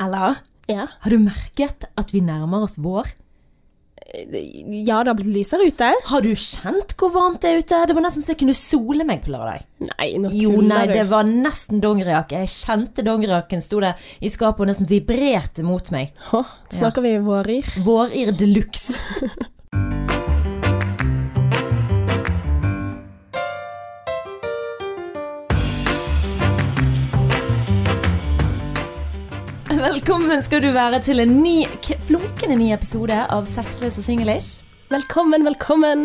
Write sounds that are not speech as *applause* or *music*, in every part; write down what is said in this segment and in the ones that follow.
Ella, Ja. har du merket at vi nærmer oss vår? ja, det har blitt lysere ute. Har du kjent hvor varmt det er ute? Det var nesten så jeg kunne sole meg på lørdag. Nei, nå Jo, nei, det var nesten dongerijakke. Jeg kjente dongerijakken sto der i skapet og nesten vibrerte mot meg. Hå, snakker vi våryr? Våryr de luxe. *laughs* Velkommen skal du være til en ny, flunkende ny episode av Sexløs og singlish. Velkommen, velkommen.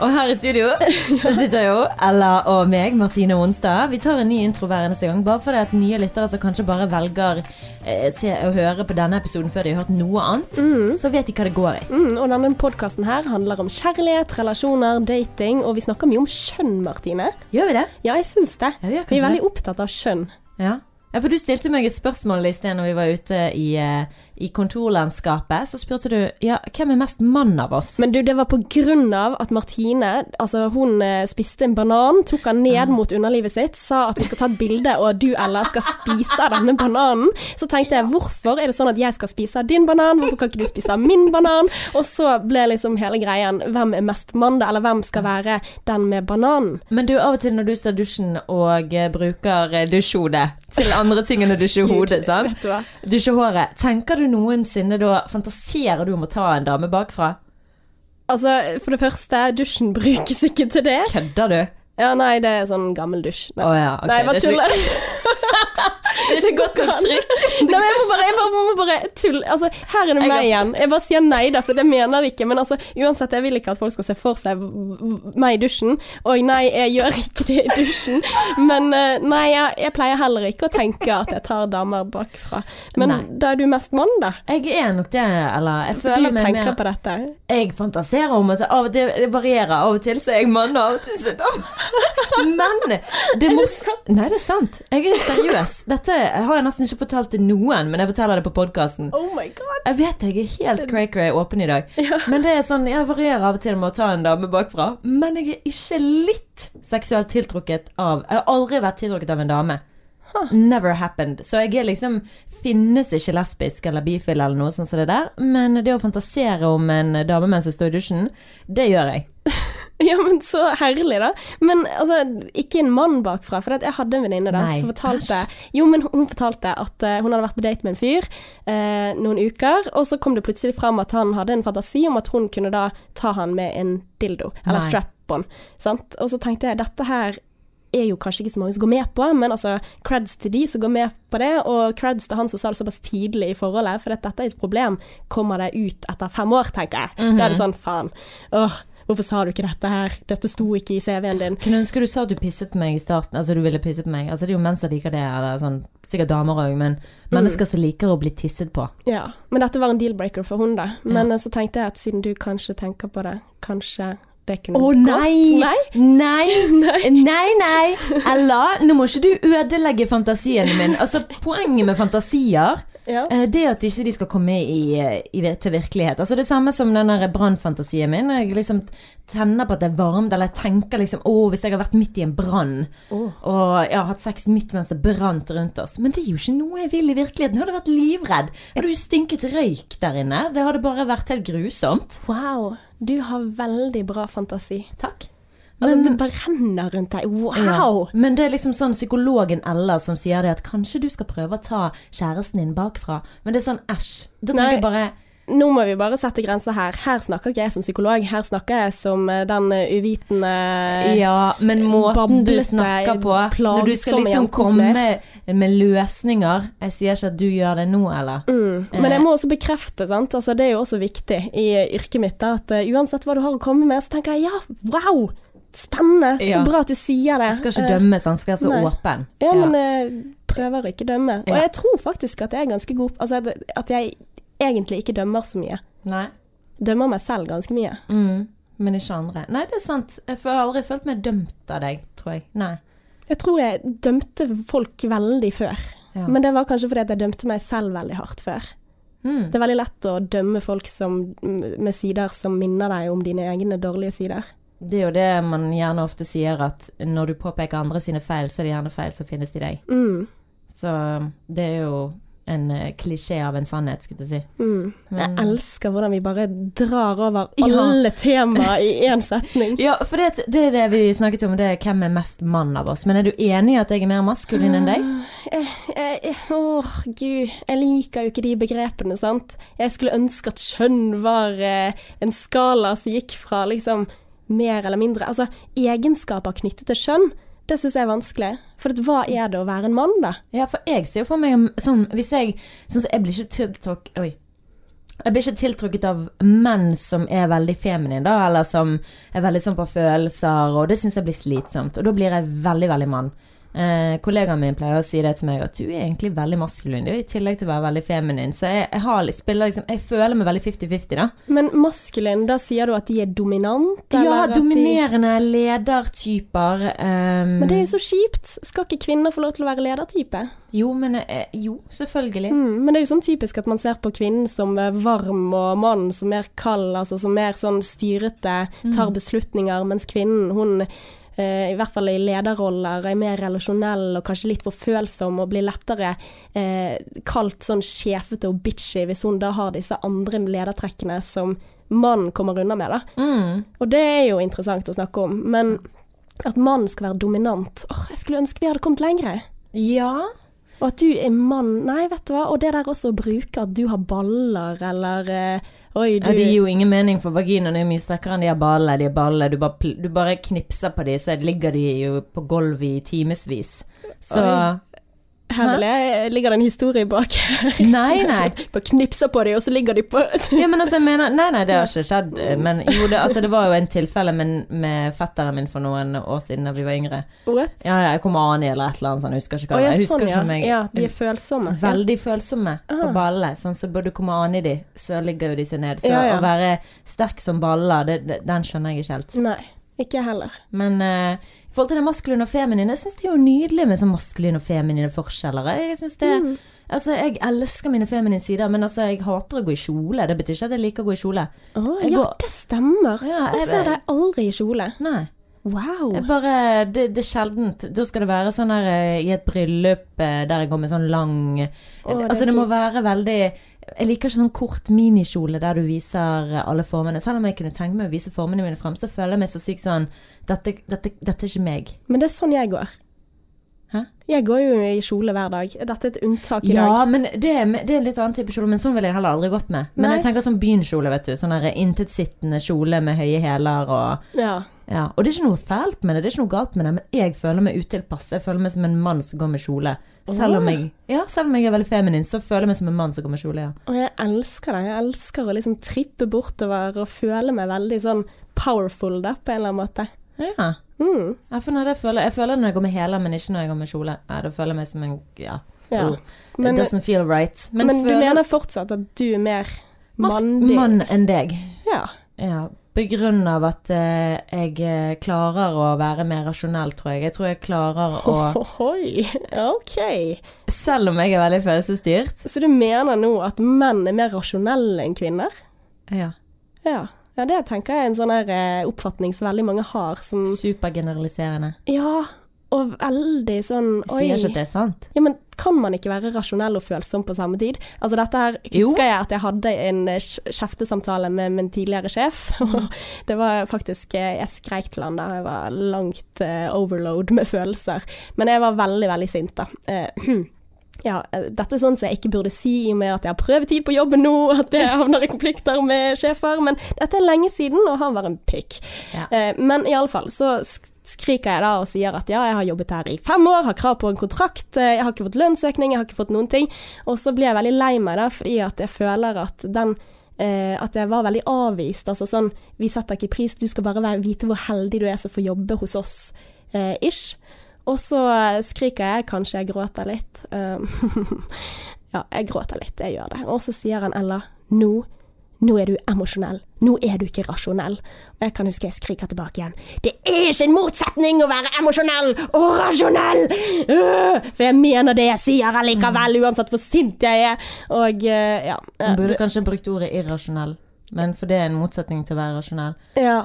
Og her i studio *laughs* sitter jo Ella og meg, Martine Onstad. Vi tar en ny intro hver eneste gang, bare fordi at nye lyttere som kanskje bare velger eh, se, å høre på denne episoden før de har hørt noe annet, så vet de hva det går i. Mm, og denne podkasten her handler om kjærlighet, relasjoner, dating, og vi snakker mye om kjønn, Martine. Gjør vi det? Ja, jeg syns det. Ja, vi Vi er veldig opptatt av kjønn. Ja. Ja, for du stilte meg et spørsmål i sted når vi var ute i, eh, i kontorlandskapet. Så spurte du ja, hvem er mest mann av oss? Men du, det var på grunn av at Martine altså hun eh, spiste en banan, tok den ned mot underlivet sitt, sa at vi skal ta et bilde, og du Ella skal spise av denne bananen. Så tenkte jeg hvorfor er det sånn at jeg skal spise av din banan, hvorfor kan ikke du spise av min banan? Og så ble liksom hele greien hvem er mest mann, da, eller hvem skal være den med bananen? Men du, av og til når du står i dusjen og eh, bruker eh, dusjhodet til andre ting enn å dusje hodet, sant? Dusje håret. Tenker du noensinne da Fantaserer du om å ta en dame bakfra? Altså, for det første, dusjen brukes ikke til det. Kødder du? Ja, nei, det er sånn gammel dusj. Nei, Å ja, ok. nei bare er tuller. Det er ikke godt nok trykk. *laughs* Nei, men jeg må bare, jeg bare, må bare tulle. Altså, her er det meg igjen. Jeg bare sier nei da, for jeg mener det ikke. Men altså, uansett, jeg vil ikke at folk skal se for seg meg i dusjen. Og nei, jeg gjør *laughs* ikke det i dusjen. Men eh, nei, jeg, jeg pleier heller ikke å tenke at jeg tar damer bakfra. Men Nei. da er du mest mann, da. Jeg er nok det, eller jeg Du føler meg tenker mer på dette. Jeg fantaserer om at av og til Det varierer. Av og til så er jeg mann, og av og til så er jeg dame. *laughs* Men det er morsomt Nei, det er sant. Jeg er seriøs. Dette har jeg nesten ikke fortalt til noen, men jeg forteller det på podkasten. Oh my god. Jeg vet jeg er helt cray-cray åpen i dag. Men det er sånn, jeg varierer av og til med å ta en dame bakfra. Men jeg er ikke litt seksuelt tiltrukket av Jeg har aldri vært tiltrukket av en dame. Never happened. Så jeg er liksom Finnes ikke lesbisk eller bifil eller noe sånt som det der. Men det å fantasere om en dame mens jeg står i dusjen, det gjør jeg. *laughs* *laughs* Ja, men så herlig, da. Men altså, ikke en mann bakfra. For jeg hadde en venninne da som fortalte Jo, men hun fortalte at eh, hun hadde vært på date med en fyr eh, noen uker, og så kom det plutselig fram at han hadde en fantasi om at hun kunne da ta han med en dildo, eller strap-on. Sant? Og så tenkte jeg dette her er jo kanskje ikke så mange som går med på, men altså creds til de som går med på det, og creds til han som sa det såpass tidlig i forholdet, for dette er et problem. Kommer det ut etter fem år, tenker jeg. Da er det sånn, faen. Åh, hvorfor sa du ikke dette her? Dette sto ikke i CV-en din. Kunne ønske du sa at du pisset på meg i starten. Altså du ville pisse på meg. Altså det er jo menn som liker det, eller sånn Sikkert damer òg, men mennesker som liker å bli tisset på. Ja, men dette var en deal-breaker for hun da. Men ja. så tenkte jeg at siden du kanskje tenker på det, kanskje det kunne Å gått? nei! Nei? *laughs* Nei! Nei, nei! Ella, nå må ikke du ødelegge fantasien min. Altså, poenget med fantasier Ja. eh, det er at ikke de skal komme i, eh, i, til virkelighet. Altså Det samme som den brannfantasien min. Jeg liksom tenner på at det er varmt, eller jeg tenker liksom Å, hvis jeg har vært midt i en brann, oh. og jeg har hatt sex midt mens det brant rundt oss. Men det er jo ikke noe jeg vil i virkeligheten. Jeg hadde vært livredd. Hadde jo stinket røyk der inne. Det hadde bare vært helt grusomt. Wow, du har veldig bra fantasi. Takk. Altså, Men- det brenner rundt deg. Wow! Ja. Men det er liksom sånn psykologen Ella som sier det at kanskje du skal prøve å ta kjæresten din bakfra. Men det er sånn æsj. Da tenker jeg bare Nå må vi bare sette grenser her. Her snakker ikke jeg som psykolog, her snakker jeg som eh, den eh, uvitende Ja, men måten du snakker på Når du skal liksom komme med, løsninger Jeg sier ikke at du gjør det nå, eller? Mm. Men jeg må også bekrefte, sant? Altså, det er jo også viktig i yrket mitt, at eh, uansett hva du har å komme med, så tenker jeg ja, wow! Spennende! Så bra at du sier det. Jeg skal ikke Eh, dømme, sant? Skal være så nei. åpen. Ja, men jeg prøver å ikke dømme. Og jeg tror faktisk at jeg er ganske god Altså at jeg egentlig ikke dømmer så mye. Nei. Dømmer meg selv ganske mye. Mm. Men ikke andre. Nei, det er sant. Jeg har aldri følt meg dømt av deg, tror jeg. Nei. Jeg tror jeg dømte folk veldig før. Ja. Men det var kanskje fordi jeg dømte meg selv veldig hardt før. Mm. Det er veldig lett å dømme folk som, med sider som minner deg om dine egne dårlige sider. Det er jo det man gjerne ofte sier, at når du påpeker andre sine feil, så er det gjerne feil som finnes i deg. Mm. Så det er jo en eh, klisjé av en sannhet, skulle jeg si. Mm. Jeg elsker hvordan vi bare drar over Ja. alle temaer i én setning. *laughs* Ja, for det, det er det vi snakket om, det er hvem er mest mann av oss. Men er du enig i at jeg er mer maskulin enn deg? Eh, eh, Åh, gud. Jeg liker jo ikke de begrepene, sant. Jeg skulle ønske at kjønn var eh, en skala som gikk fra liksom mer eller mindre Altså, egenskaper knyttet til kjønn, det syns jeg er vanskelig. For hva er det å være en mann, da? Ja, for jeg ser jo for meg sånn Hvis jeg sånn, Jeg blir ikke tiltrukket Oi. Jeg blir ikke tiltrukket av menn som er veldig feminine, da, eller som er veldig sånn på følelser, og det syns jeg blir slitsomt. Og da blir jeg veldig, veldig mann. Eh, kollegaen min pleier å si det til meg, at du er egentlig veldig maskulin, du, i tillegg til å være veldig feminin. Så jeg, jeg har spiller liksom Jeg føler meg veldig 50-50, da. Men maskulin, da sier du at de er dominant? eller Ja, dominerende de- ledertyper. Um... Men det er jo så kjipt. Skal ikke kvinner få lov til å være ledertype? Jo, men eh, Jo, selvfølgelig. Mm, men det er jo sånn typisk at man ser på kvinnen som er varm, og mannen som er kald, altså som mer sånn styrete, tar beslutninger, mens kvinnen, hun eh, i hvert fall i lederroller, er mer relasjonell og kanskje litt for følsom, og blir lettere eh, kalt sånn sjefete og bitchy hvis hun da har disse andre ledertrekkene som mannen kommer unna med, da. Mm. Og det er jo interessant å snakke om, men at mannen skal være dominant Åh, jeg skulle ønske vi hadde kommet lengre. Ja. Og at du er mann Nei, vet du hva. Og det der også å bruke at du har baller, eller eh, Oi, du Ja, det gir jo ingen mening, for vaginaen er mye sterkere enn de har ballene. De er baller, du bare, du bare knipser på dem, så ligger de jo på gulvet i timevis. Så Oi. Her ligger det en historie bak. Nei, nei. *laughs* Bare knipser på dem, og så ligger de på *laughs* Ja, men altså, jeg mener Nei, nei, det har ikke skjedd. Men jo, det, altså, det var jo en tilfelle med, med fetteren min for noen år siden da vi var yngre. What? Ja, ja, jeg kom an i eller et eller annet sånt, jeg husker ikke hva. ja, Jeg husker sånn, ja. jeg ja. De er følsomme. Veldig følsomme på Ah. Sånn, så burde du komme an i de, så ligger jo seg ned. Så Ja, ja. å være sterk som baller, det, det, den skjønner jeg ikke helt. Nei, ikke heller. Men eh, i forhold til det maskuline og feminine, jeg syns det er jo nydelig med sånn maskuline og feminine forskjeller. Jeg synes det Mm. Altså, jeg elsker mine feminine sider, men altså, jeg hater å gå i kjole. Det betyr ikke at jeg liker å gå i kjole. Å Jeg ja, går- det stemmer. Ja, jeg jeg- ser deg aldri i kjole. Nei. Wow. Bare, det, det er sjeldent. Da skal det være sånn her eh, i et bryllup eh, der jeg går med sånn lang oh, det Altså, det må være veldig Jeg liker ikke sånn kort minikjole der du viser alle formene. Selv om jeg kunne tenke meg å vise formene mine frem, så føler jeg meg så sykt sånn dette, dette, dette er ikke meg. Men det er sånn jeg går. Hæ? Jeg går jo i kjole hver dag. Dette er et unntak i Ja, dag. men det det er en litt annen type kjole, men sånn ville jeg heller aldri gått med. Men Nei. jeg tenker sånn bynkjole, vet du. Sånn der intetsittende kjole med høye hæler og Ja. Ja. Og det er ikke noe fælt med det, det er ikke noe galt med det, men jeg føler meg utilpass. Jeg føler meg som en mann som går med kjole. Selv om jeg, ja, selv om jeg er veldig feminin, så føler jeg meg som en mann som går med kjole, ja. Og jeg elsker det. Jeg elsker å liksom trippe bortover og føle meg veldig sånn powerful da, på en eller annen måte. Ja. Mm. Jeg, føler, jeg, føler, jeg føler når jeg går med hæler, men ikke når jeg går med kjole. Ja, da føler jeg meg som en Ja. Ja. Oh, Men, doesn't feel right. men, du føler- mener fortsatt at du er mer Mas- mann enn deg. Ja. Ja. På grunn av at eh, jeg eh, klarer å være mer rasjonell, tror jeg. Jeg tror jeg klarer å *laughs* Ohoi. Ok. Selv om jeg er veldig følelsesstyrt. Så du mener nå at menn er mer rasjonelle enn kvinner? Ja. Ja. Ja, det tenker jeg er en sånn eh, oppfatning som veldig mange har, som Supergeneraliserende. Ja, og veldig sånn Oi. sier ikke at det er sant. Ja, men kan man ikke være rasjonell og følsom på samme tid? Altså dette her husker jeg at jeg hadde en kjeftesamtale med min tidligere sjef. *laughs* Og det var faktisk eh, Jeg skreik til han der, jeg var langt uh, overload med følelser. Men jeg var veldig, veldig sint, da. Uh, *clears throat* ja, dette er sånn som jeg ikke burde si i og med at jeg har prøvetid på jobben nå, at jeg havner i konflikter med sjefer, men dette er lenge siden, og han var en pikk. Ja. Eh, men i alle fall, så skriker jeg da og sier at ja, jeg har jobbet her i fem år, har krav på en kontrakt, eh, jeg har ikke fått lønnsøkning, jeg har ikke fått noen ting. Og så blir jeg veldig lei meg da, fordi at jeg føler at den eh, at jeg var veldig avvist. Altså sånn Vi setter ikke pris, du skal bare være, vite hvor heldig du er som får jobbe hos oss, eh, ish. Og så eh, skriker jeg, kanskje jeg gråter litt. Um, *laughs* ja, jeg gråter litt, jeg gjør det. Og så sier han Ella, nå, nå er du emosjonell. Nå er du ikke rasjonell. Og jeg kan huske jeg skriker tilbake igjen. Det er ikke en motsetning å være emosjonell og rasjonell! Øh, For jeg mener det jeg sier allikevel, uansett hvor sint jeg er. Og eh, ja. Man burde kanskje brukt ordet irrasjonell, men for det er en motsetning til å være rasjonell. Ja,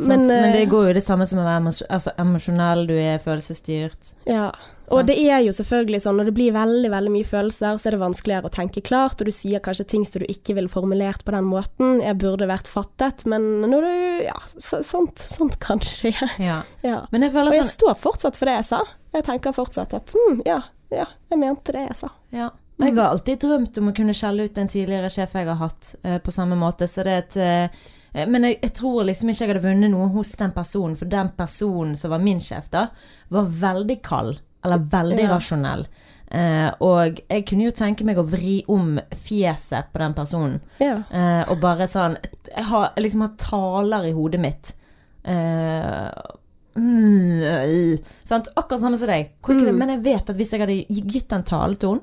Men, Men, men det eh, går jo det samme som å være altså, emosjonell, du er følelsesstyrt. Ja, Sant. og det er jo selvfølgelig sånn, når det blir veldig veldig mye følelser, så er det vanskeligere å tenke klart, og du sier kanskje ting som du ikke ville formulert på den måten. Jeg burde vært fattet, men når du Ja, så, sånt, sånt kan skje. Ja. *laughs* Ja. Men jeg Og jeg sånn står fortsatt for det jeg sa. Jeg tenker fortsatt at hm, ja, ja, jeg mente det jeg sa. Ja. Jeg har alltid drømt om å kunne skjelle ut en tidligere sjef jeg har hatt, eh, på samme måte. Så det er et eh, Men jeg, jeg tror liksom ikke jeg hadde vunnet noe hos den personen, for den personen som var min sjef da, var veldig kald. Eller veldig Ja. rasjonell. Eh, og jeg kunne jo tenke meg å vri om fjeset på den personen. Ja. Eh, og bare sånn Jeg har liksom har taler i hodet mitt. Eh, mm, øh, sant? Akkurat samme som deg. Mm. Men jeg vet at hvis jeg hadde gitt den taletonen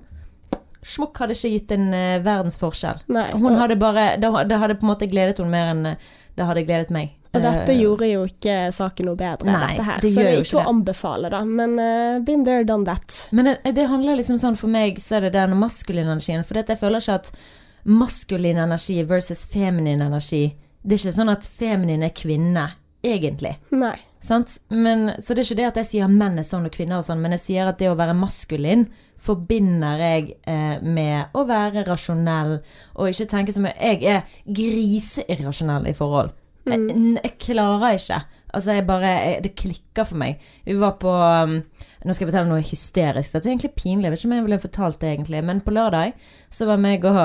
Smukk hadde ikke gitt en uh, verdens forskjell. Nei. Hun og, hadde bare det, det hadde på en måte gledet henne mer enn eh, det hadde gledet meg. og dette Eh, gjorde jo ikke saken noe bedre, Nei, dette her. det så det er ikke å anbefale, da. Men uh, been there, done that. Men det, det handler liksom sånn for meg, så er det den maskuline energien. For jeg føler ikke at maskulin energi versus feminin energi Det er ikke sånn at feminin er kvinne, egentlig. Nei. Sant? Men, så det er ikke det at jeg sier menn er sånn og kvinner er sånn, men jeg sier at det å være maskulin forbinder jeg eh, med å være rasjonell og ikke tenke som Jeg er griseirrasjonell i forhold. Jeg, jeg klarer ikke. Altså, jeg bare jeg, Det klikker for meg. Vi var på um, Nå skal jeg fortelle noe hysterisk. Dette er egentlig pinlig. Jeg vet ikke om jeg ville fortalt det, egentlig. Men på lørdag så var meg og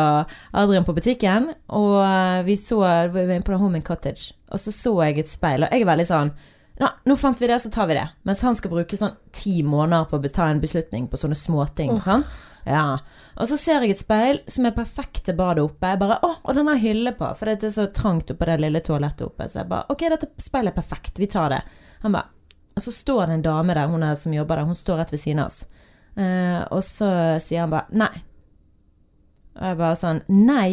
Adrian på butikken, og uh, vi så Vi var inne på Home in Cottage, og så så jeg et speil, og jeg er veldig sånn Nå, nå fant vi det, så tar vi det. Mens han skal bruke sånn ti måneder på å ta en beslutning på sånne småting. Oh. Sånn. Ja. Og så ser jeg et speil som er perfekt til badet oppe. Jeg bare, å, og den har hylle på, for det er så trangt oppe det lille toalettet oppe. Så jeg bare, ok, dette speilet er perfekt, vi tar det. Han bare, og så står det en dame der, hun er som jobber der, hun står rett ved siden av oss. Eh, og så sier han bare, nei. Og jeg bare sånn, nei,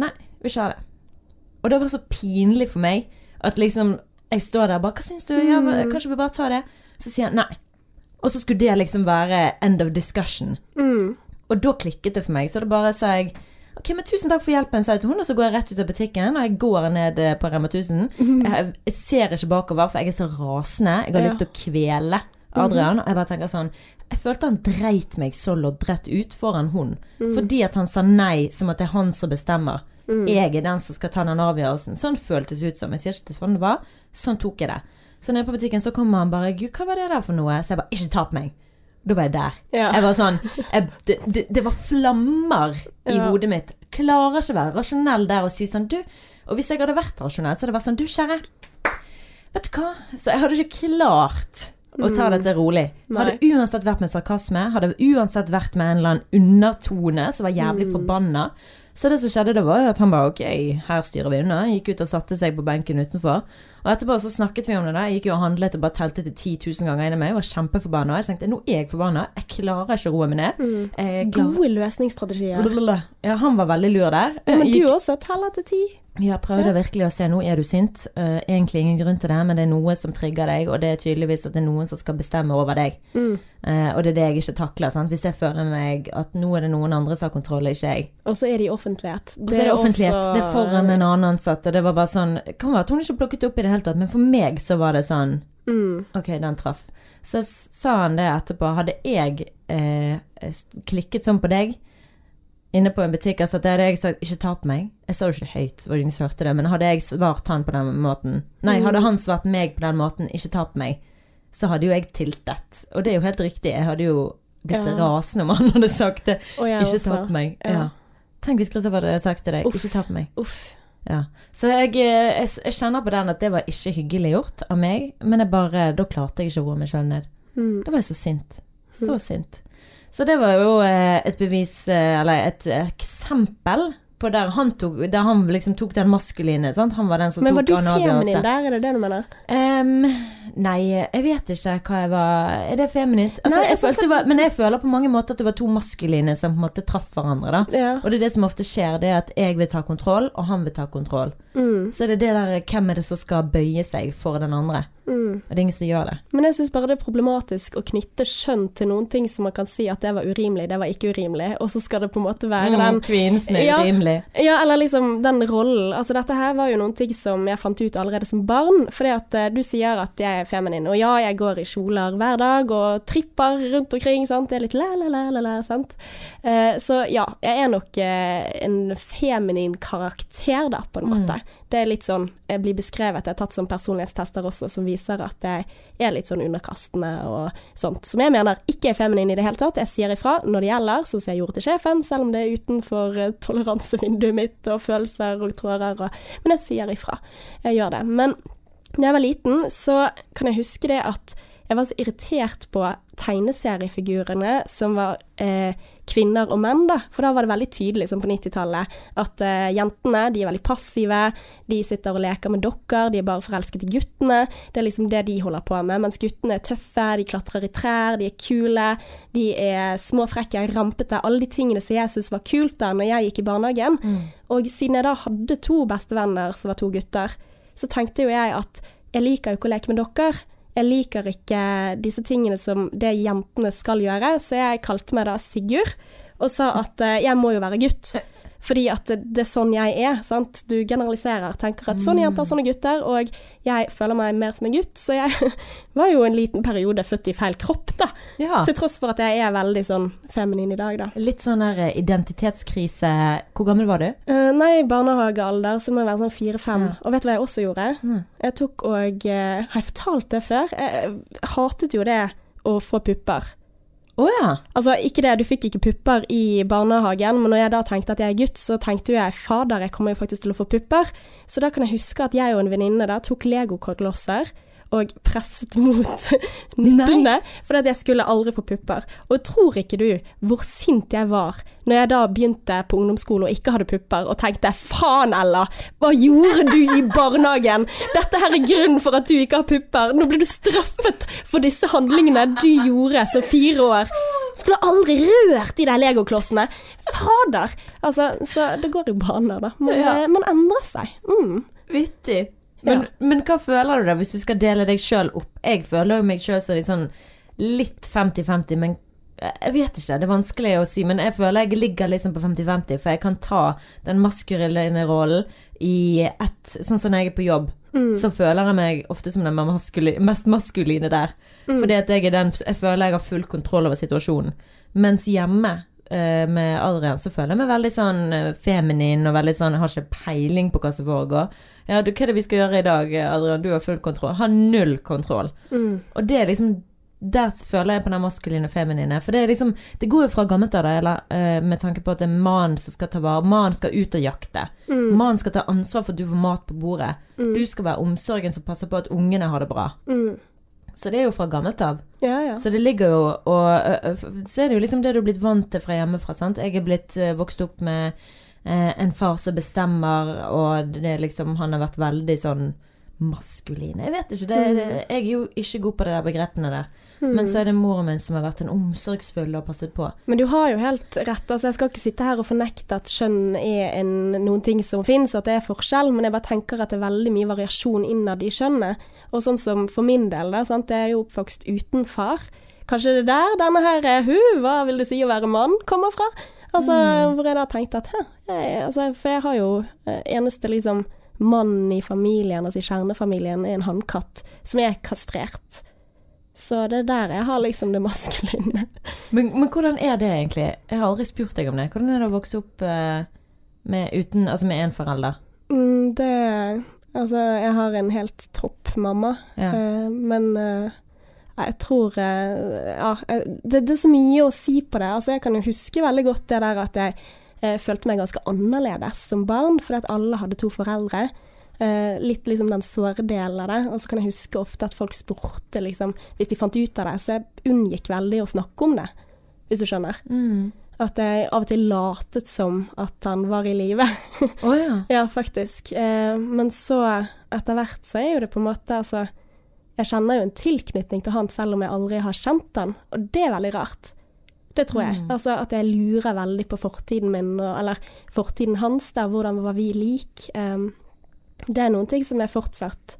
nei, vil ikke ha det. Og det var så pinlig for meg, at liksom, jeg står der og bare, hva synes du? Ja, kanskje vi bare tar det? Så sier han, nei. Og så skulle det liksom være end of discussion. Mm. Og da klikket det for meg, så da bare sa jeg Ok, men tusen takk for hjelpen, sa jeg til hun, og så går jeg rett ut av butikken, og jeg går ned eh, på Rema 1000. Jeg, jeg ser ikke bakover, for jeg er så rasende. Jeg har Ja. lyst til å kvele Adrian. Og jeg bare tenker sånn Jeg følte han dreit meg så loddrett ut foran hun. Fordi at han sa nei, som at det er han som bestemmer. Jeg er den som skal ta den avgjørelsen. Sånn føltes det ut som. Jeg sier ikke sånn det var. Sånn tok jeg det. Så nede på butikken så kommer han bare 'Gud, hva var det der for noe?' Så jeg bare 'Ikke ta på meg'. Da var jeg der. Ja. Jeg var sånn jeg, det, det, det var flammer i Ja. hodet mitt. Klarer ikke å være rasjonell der og si sånn Du Og hvis jeg hadde vært rasjonell, så hadde det vært sånn Du, kjære. Vet du hva? Så jeg hadde ikke klart å ta dette rolig. Hadde uansett vært med sarkasme, hadde uansett vært med en eller annen undertone som var jævlig forbanna. Så det som skjedde det var jo at han bare ok, her styrer vi unna. Gikk ut og satte seg på benken utenfor. Og etterpå så snakket vi om det der. Jeg gikk jo og handlet og bare telte til 10 000 ganger inni meg. Jeg var kjempeforbanna. Jeg tenkte nå er jeg forbanna. Jeg klarer ikke å roe meg ned. Jeg Gode løsningsstrategier. Ja, han var veldig lur der. Ja, men Gikk- du også teller til ti. Ja, prøvde virkelig å se nå er du sint. Uh, egentlig ingen grunn til det, men det er noe som trigger deg, og det er tydeligvis at det er noen som skal bestemme over deg. Mm. Uh, og det er det jeg ikke takler. Sant? Hvis jeg føler meg at nå er det noen andre som har kontroll, ikke jeg. Og så er det i offentlighet. Det, er det offentlighet. også- Det er foran en annen ansatt, og det var bare sånn Kan være at hun ikke plukket opp i det hele tatt, men for meg så var det sånn Mm. Ok, den traff. Så sa han det etterpå. Hadde jeg eh, klikket sånn på deg inne på en butikk, altså hadde jeg sagt 'ikke ta på meg'. Jeg sa jo ikke det høyt, det var ingen som hørte det, men hadde jeg svart han på den måten Nei, Mm. hadde han svart meg på den måten 'ikke ta på meg', så hadde jo jeg tiltet. Og det er jo helt riktig, jeg hadde jo blitt Ja. rasende om han hadde sagt det. 'Ikke ta på meg'. Ja. Ja. Tenk hvis Kristoffer hadde sagt til deg Uff. 'ikke ta på meg'. Uff. Ja. Så jeg, eh, jeg, jeg kjenner på den at det var ikke hyggelig gjort av meg, men bare, da klarte jeg ikke å roe meg sjøl ned. Mm. Da var jeg så sint. Så sint. Så det var jo eh, et bevis, eh, eller et eksempel på der han tok, der han liksom tok den maskuline, sant. Han var den som Men var tok du en avgjørelse. feminin der, er det det du mener? Um, nei, jeg vet ikke hva jeg var Er det feminint? Altså, Nei, jeg altså, var, men jeg føler på mange måter at det var to maskuline som på en måte traff hverandre, da. Ja. Og det er det som ofte skjer, det er at jeg vil ta kontroll, og han vil ta kontroll. Mm. Så er det det der hvem er det som skal bøye seg for den andre. Mm. Og det er ingen som gjør det. Men jeg syns bare det er problematisk å knytte skjønn til noen ting som man kan si at det var urimelig, det var ikke urimelig, og så skal det på en måte være Mm, den kvinnen som er Ja. urimelig. Ja, eller liksom den rollen. Altså dette her var jo noen ting som jeg fant ut allerede som barn. Fordi at uh, du sier at jeg er feminin, og ja, jeg går i kjoler hver dag og tripper rundt omkring, sant. Det er litt la-la-la-la, sant. Uh, så ja, jeg er nok uh, en feminin karakter, da, på en måte. Det er litt sånn Jeg blir beskrevet, jeg har tatt sånn personlighetstester også som viser at jeg er litt sånn underkastende og sånt. Som jeg mener ikke er feminin i det hele tatt. Jeg sier ifra når det gjelder, sånn som jeg gjorde til sjefen, selv om det er utenfor eh, toleransevinduet mitt og følelser og tråder og Men jeg sier ifra. Jeg gjør det. Men da jeg var liten, så kan jeg huske det at jeg var så irritert på tegneseriefigurene som var eh, kvinner og menn, da. For da var det veldig tydelig, som på 90-tallet, at uh, jentene de er veldig passive. De sitter og leker med dokker, de er bare forelsket i guttene. Det er liksom det de holder på med. Mens guttene er tøffe, de klatrer i trær, de er kule, de er småfrekke, rampete. Alle de tingene som jeg syntes var kult da når jeg gikk i barnehagen. Og siden jeg da hadde to bestevenner som var to gutter, så tenkte jo jeg at jeg liker jo ikke å leke med dokker. Jeg liker ikke disse tingene som det jentene skal gjøre, så jeg kalte meg da Sigurd og sa at eh, jeg må jo være gutt. Fordi at det er sånn jeg er, sant. Du generaliserer, tenker at sånne jenter, sånne gutter, og jeg føler meg mer som en gutt, så jeg *laughs* var jo en liten periode født i feil kropp, da. Ja. Til tross for at jeg er veldig sånn feminin i dag, da. Litt sånn der eh, identitetskrise. Hvor gammel var du? Uh, nei, barnehagealder så må jeg være sånn fire-fem. Ja. Og vet du hva jeg også gjorde? Mm. Jeg tok og uh, Har jeg fortalt det før? Jeg hatet jo det å få pupper. Å ja. Altså, ikke det, du fikk ikke pupper i barnehagen, men når jeg da tenkte at jeg er gutt, så tenkte jo jeg fader, jeg kommer jo faktisk til å få pupper. Så da kan jeg huske at jeg og en venninne tok legoklosser og presset mot *laughs* nipplene, fordi at jeg skulle aldri få pupper. Og tror ikke du hvor sint jeg var når jeg da begynte på ungdomsskole og ikke hadde pupper, og tenkte faen Ella, hva gjorde du i barnehagen? Dette her er grunnen for at du ikke har pupper. Nå blir du straffet for disse handlingene du gjorde som fire år. Skulle aldri rørt de der legoklossene. Fader. Altså, så det går i baner, da. Man, Ja. man endrer seg. Mm. Vittig. Men, men hva føler du da, hvis du skal dele deg sjøl opp? Jeg føler jo meg sjøl som sånn litt 50-50, men jeg vet ikke, det er vanskelig å si. Men jeg føler jeg ligger liksom på 50-50, for jeg kan ta den maskuline rollen i ett Sånn som når jeg er på jobb, så føler jeg meg ofte som den maskuline, mest maskuline der. Fordi at jeg er den Jeg føler jeg har full kontroll over situasjonen. Mens hjemme eh, med Adrian så føler jeg meg veldig sånn eh, feminin og veldig sånn Jeg har ikke peiling på hva som foregår. Ja, du, hva er det vi skal gjøre i dag, Adrian? Du har full kontroll. Har null kontroll. Mm. Og det er liksom Der føler jeg på den maskuline og feminine. For det er liksom Det går jo fra gammelt av eh, med tanke på at det er mannen som skal ta vare Mannen skal ut og jakte. Mm. Mannen skal ta ansvar for at du får mat på bordet. Du skal være omsorgen som passer på at ungene har det bra. Mm. Så det er jo fra gammelt av. Ja, ja. Så det ligger jo og ø, ø, f- Så er det jo liksom det du er blitt vant til fra hjemmefra, sant. Jeg er blitt vokst opp med eh, en far som bestemmer, og det er liksom Han har vært veldig sånn maskulin. Jeg vet ikke. Det, det, jeg er jo ikke god på de der begrepene der. Men så er det moren min som har vært en omsorgsfull og passet på. Men du har jo helt rett. altså Jeg skal ikke sitte her og fornekte at skjønn er en, noen ting som fins, at det er forskjell, men jeg bare tenker at det er veldig mye variasjon innad i kjønnet. Og sånn som for min del, da, sant? jeg er jo oppvokst uten far. Kanskje det er der denne her er hun, hva vil det si å være mann, kommer fra? Altså, Hvor jeg da tenkte at hæ, jeg, altså, For jeg har jo eh, eneste liksom mann i familien, altså i kjernefamilien, er en hannkatt som er kastrert. Så det er der jeg har liksom det maskuline. *laughs* Men, men hvordan er det egentlig? Jeg har aldri spurt deg om det. Hvordan er det å vokse opp eh, med uten Altså med én forelder? Mm, det Altså, jeg har en helt tropp mamma, Ja. eh, men eh, jeg tror Ja, det, det er så mye å si på det. Altså, jeg kan jo huske veldig godt det der at jeg eh, følte meg ganske annerledes som barn, fordi at alle hadde to foreldre. Eh, litt liksom den såre delen av det. Og så kan jeg huske ofte at folk spurte, liksom, hvis de fant ut av det, så jeg unngikk veldig å snakke om det, hvis du skjønner. Mm. At jeg av og til latet som at han var i live. *laughs* Oh, ja. Ja, faktisk. Eh, men så etter hvert så er jo det på en måte altså Jeg kjenner jo en tilknytning til han selv om jeg aldri har kjent han, og det er veldig rart. Det tror jeg. Mm. Altså at jeg lurer veldig på fortiden min, eller fortiden hans, der hvordan var vi lik. Um, det er noen ting som jeg fortsatt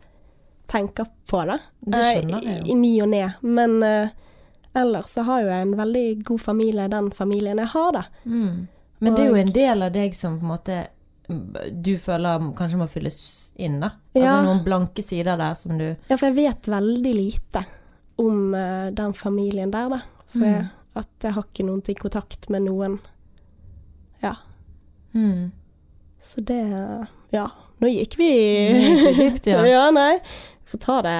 tenker på da. Det skjønner Eh, jeg I, jo. i ny og ne. Men uh, ellers så har jo jeg en veldig god familie, den familien jeg har, da. Mm. Men det er jo en del av deg som på en måte du føler kanskje må fylles inn, da. Ja. Altså noen blanke sider der som du Ja, for jeg vet veldig lite om uh, den familien der, da. For Mm. jeg, at jeg har ikke noen til kontakt med noen. Ja. mm. Så det Ja, nå gikk vi Nå gikk vi dypt, ja. *laughs* ja, nei. Får ta det,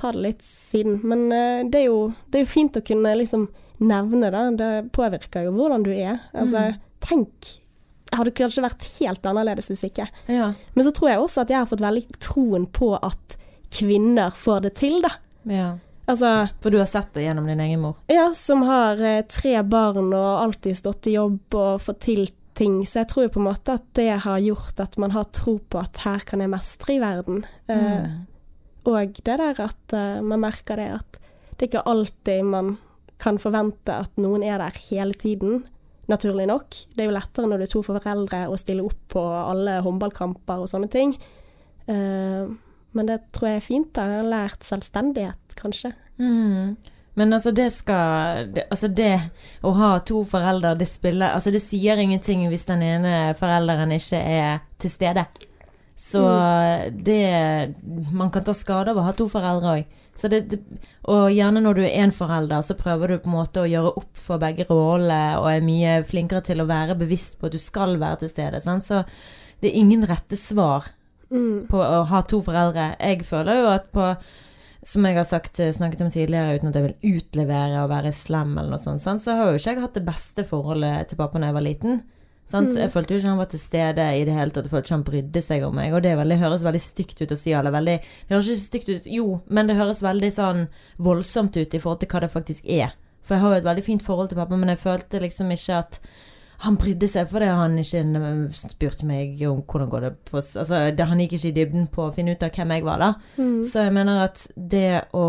ta det litt siden. Men uh, det, er jo, det er jo fint å kunne liksom nevne det. Det påvirker jo hvordan du er. Altså, Mm. tenk Jeg hadde kanskje vært helt annerledes hvis ikke. Ja. Men så tror jeg også at jeg har fått veldig troen på at kvinner får det til, da. ja. Altså For du har sett det gjennom din egen mor? Ja, som har eh, tre barn og alltid stått i jobb og fått til ting. Så jeg tror på en måte at det har gjort at man har tro på at her kan jeg mestre i verden. Eh, Mm. og det der at eh, man merker det at det er ikke alltid man kan forvente at noen er der hele tiden. Naturlig nok. Det er jo lettere når du er to foreldre å stille opp på alle håndballkamper og sånne ting. Eh, men det tror jeg er fint. da. Jeg har lært selvstendighet, kanskje. Mm. Men altså det skal det, Altså det å ha to foreldre, det spiller Altså det sier ingenting hvis den ene forelderen ikke er til stede. Så det Man kan ta skade av å ha to foreldre òg. Så det, det, og gjerne når du er én forelder, så prøver du på en måte å gjøre opp for begge rollene og er mye flinkere til å være bevisst på at du skal være til stede. Sant? Så det er ingen rette svar Mm. på å ha to foreldre. Jeg føler jo at på som jeg har sagt, snakket om tidligere, uten at jeg vil utlevere og være slem eller noe sånt, sant, så har jo ikke jeg hatt det beste forholdet til pappa da jeg var liten. Sant? Mm. Jeg følte jo ikke han var til stede i det hele tatt. Jeg følte ikke han brydde seg om meg. Og det veldig, høres veldig stygt ut å si. Eller veldig, det høres ikke stygt ut, jo, men det høres veldig sånn voldsomt ut i forhold til hva det faktisk er. For jeg har jo et veldig fint forhold til pappa, men jeg følte liksom ikke at han brydde seg fordi han ikke spurte meg om hvordan går det på Altså, det, han gikk ikke i dybden på å finne ut av hvem jeg var, da. Mm. Så jeg mener at det å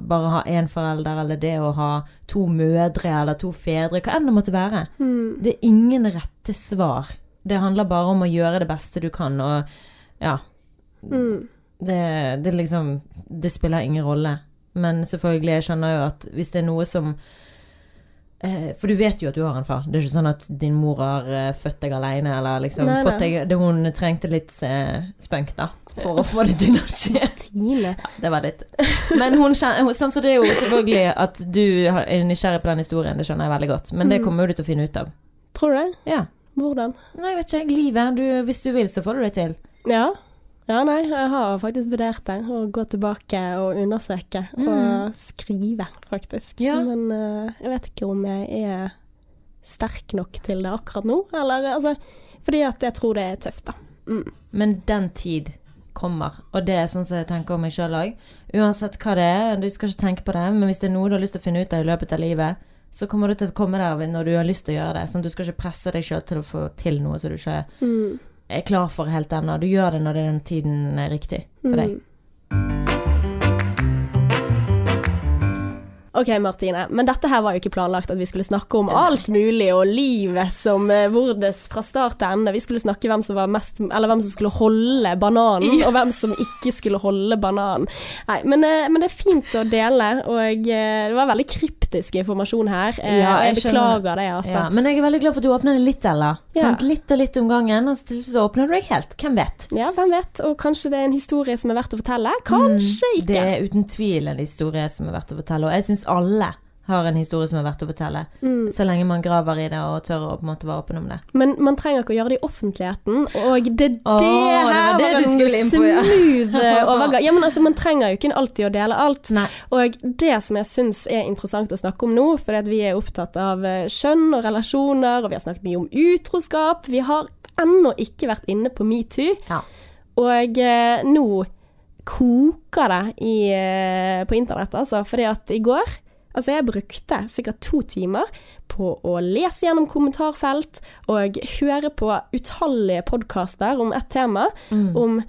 bare ha én forelder, eller det å ha to mødre eller to fedre, hva enn det måtte være, Mm. det er ingen rette svar. Det handler bare om å gjøre det beste du kan, og ja. Mm. Det, det liksom Det spiller ingen rolle. Men selvfølgelig, jeg skjønner jo at hvis det er noe som eh, For du vet jo at du har en far. Det er ikke sånn at din mor har eh, født deg alene, eller liksom Nei, fått deg det Hun trengte litt eh, spunk, da, for å få det til å skje. *laughs* Ja, Det var litt Men hun kjenner sånn, Så det er jo selvfølgelig at du er nysgjerrig på den historien, det skjønner jeg veldig godt. Men det Mm. kommer jo du til å finne ut av. Tror du det? Ja. Hvordan? Nei, vet ikke. Livet. Du, hvis du vil, så får du det til. Ja. Ja, nei, jeg har faktisk vurdert det. Å gå tilbake og undersøke. Mm. Og skrive, faktisk. Ja. Men uh, jeg vet ikke om jeg er sterk nok til det akkurat nå. Eller altså Fordi at jeg tror det er tøft, da. Mm. Men den tid kommer, og det er sånn som jeg tenker om meg sjøl òg. Uansett hva det er, du skal ikke tenke på det, men hvis det er noe du har lyst til å finne ut av i løpet av livet, så kommer du til å komme der når du har lyst til å gjøre det. Sånn, du skal ikke presse deg sjøl til å få til noe som du ikke Mm. Er klar for helt ennå. Du gjør det når den tiden er riktig for deg. Mm. Ok, Martine, men dette her var jo ikke planlagt at vi skulle snakke om alt mulig og livet som eh, vordes fra start til ende. Vi skulle snakke hvem som var mest Eller hvem som skulle holde bananen, og hvem som ikke skulle holde bananen. Nei, men, eh, men det er fint å dele, og eh, det var veldig kryptisk informasjon her. Ja, jeg jeg beklager det, altså. Ja, men jeg er veldig glad for at du åpner det litt, Ella. Ja. Litt og litt om gangen, og så åpner du deg helt. Hvem vet? Ja, hvem vet? Og kanskje det er en historie som er verdt å fortelle? Kanskje Mm, ikke. Det er uten tvil en historie som er verdt å fortelle, og jeg syns alle har en historie som er verdt å fortelle. Mm. Så lenge man graver i det og tør å på en måte være åpen om det. Men man trenger ikke å gjøre det i offentligheten, og det, det det her var det var en smooth eh, overgang. *laughs* Ja, men altså, man trenger jo ikke alltid å dele alt. Nei. Og det som jeg syns er interessant å snakke om nå, fordi at vi er opptatt av kjønn skjønn og relasjoner, og vi har snakket mye om utroskap, vi har ennå ikke vært inne på metoo, Ja. og eh, nå koker det i, eh, på internett, altså, fordi at i går Altså, jeg brukte sikkert to timer på å lese gjennom kommentarfelt og høre på utallige podkaster om ett tema, Mm. om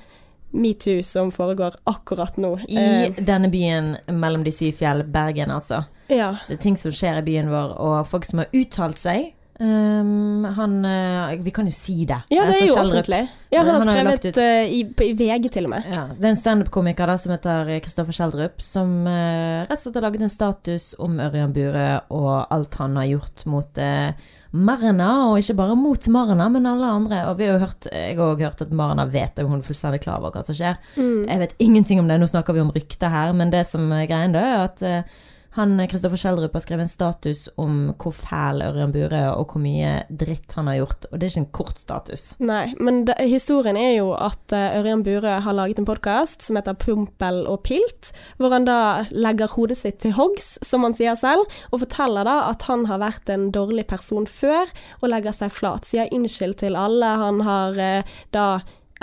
metoo som foregår akkurat nå. I uh, denne byen mellom de syv fjell, Bergen altså. ja. Det er ting som skjer i byen vår, og folk som har uttalt seg, Um, han uh, Vi kan jo si det. Ja, det er Altså, jo offentlig. Ja, han har Han har skrevet ut- eh, i, i VG til og med. Ja, det er en standup-komiker som heter Kristoffer Schjelderup, som uh, rett og slett har laget en status om Ørjan Bure og alt han har gjort mot uh, Marna, og ikke bare mot Marna, men alle andre. Og vi har jo hørt, jeg har også hørt at Marna vet det, hun er fullstendig klar over hva som skjer. Mm. Jeg vet ingenting om det, nå snakker vi om rykter her, men det som er greien da, er at eh, han Kristoffer Schjelderup har skrevet en status om hvor fæl Ørjan Burøe er, og hvor mye dritt han har gjort, og det er ikke en kort status. Nei, men det, historien er jo at eh, Ørjan Burøe har laget en podkast som heter Pumpel og pilt, hvor han da legger hodet sitt til hoggs, som han sier selv, og forteller da at han har vært en dårlig person før, og legger seg flat. Sier unnskyld til alle. Han har eh, da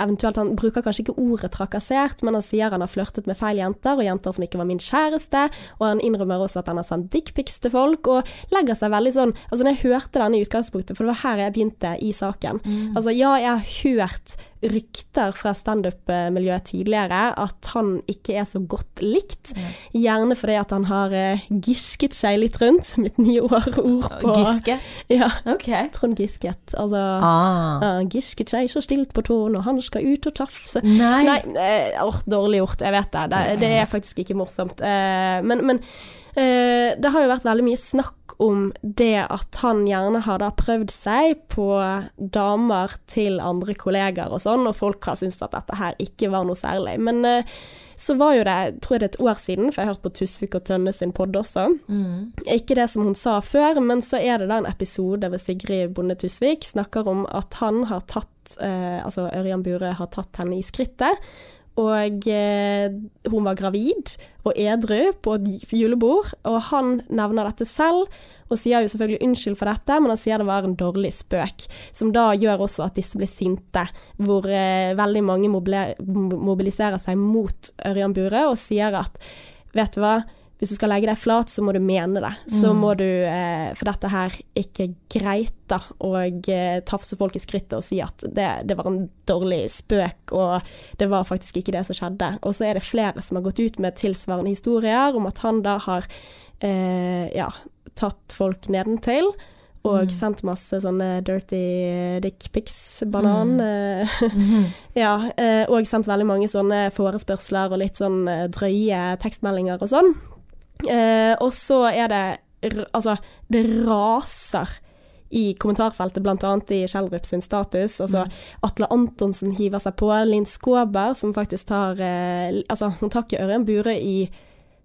Eventuelt, Han bruker kanskje ikke ordet trakassert, men han sier han har flørtet med feil jenter, og jenter som ikke var min kjæreste. Og han innrømmer også at han har sendt dickpics til folk, og legger seg veldig sånn Altså, når jeg hørte denne i utgangspunktet, for det var her jeg begynte i saken Altså, ja, jeg har hørt rykter fra standup-miljøet tidligere at han ikke er så godt likt. Gjerne fordi at han har eh, gisket seg litt rundt. *laughs* Mitt nye år, ord på Gisket? *laughs* Ja, Okay. Trond Gisket. Altså Ah. uh, gisket seg så stilt på tåen, når han skal ut og tafse. Nei. Nei, uh, dårlig gjort. Jeg vet det. Det, det er faktisk ikke morsomt. Uh, men men det har jo vært veldig mye snakk om det at han gjerne har da prøvd seg på damer til andre kollegaer og sånn, og folk har syntes at dette her ikke var noe særlig. Men eh, så var jo det, tror jeg det er et år siden, for jeg har hørt på Tusvik og Tønne sin podd også. Mm. Ikke det som hun sa før, men så er det da en episode hvor Sigrid Bonde Tusvik snakker om at han har tatt eh, Altså Ørjan Burøe har tatt henne i skrittet. Og eh, hun var gravid og edru på et julebord, og han nevner dette selv. Og sier jo selvfølgelig unnskyld for dette, men han sier det var en dårlig spøk. Som da gjør også at disse blir sinte, hvor eh, veldig mange mobiliserer seg mot Ørjan Burøe og sier at vet du hva, hvis du skal legge deg flat, så må du mene det. Så Mm. må du, eh, for dette her ikke greit, da, og eh, tafse folk i skrittet og si at det, det var en dårlig spøk, og det var faktisk ikke det som skjedde. Og så er det flere som har gått ut med tilsvarende historier om at han da har eh, ja, tatt folk nedentil. Og Mm. sendt masse sånne dirty dickpics, banan. Mm. *laughs* Mhm. ja, eh, og sendt veldig mange sånne forespørsler og litt sånn eh, drøye tekstmeldinger og sånn. Eh, og så er det Altså, det raser i kommentarfeltet, annet i Schjelderup sin status. Altså, Atle Antonsen hiver seg på. Linn Skåber, som faktisk tar eh, Altså, hun tar ikke Ørjan Burøe i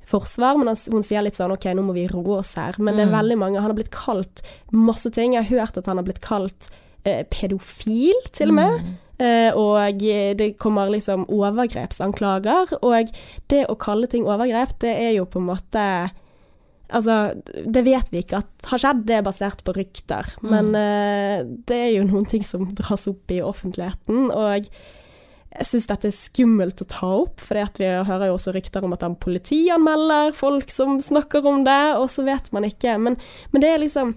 forsvar, men han- hun sier litt sånn OK, nå må vi roe oss her. Men det er Mm. veldig mange Han har blitt kalt masse ting. Jeg har hørt at han har blitt kalt eh, pedofil, til og med. Mm. Eh, og det kommer liksom overgrepsanklager. Og det å kalle ting overgrep, det er jo på en måte Altså, det vet vi ikke at har skjedd, det er basert på rykter. Men eh, det er jo noen ting som *laughs* dras opp i offentligheten, og jeg syns dette er skummelt å ta opp, for vi hører jo også rykter om at han politianmelder folk som snakker om det, og så vet man ikke. Men, men det er liksom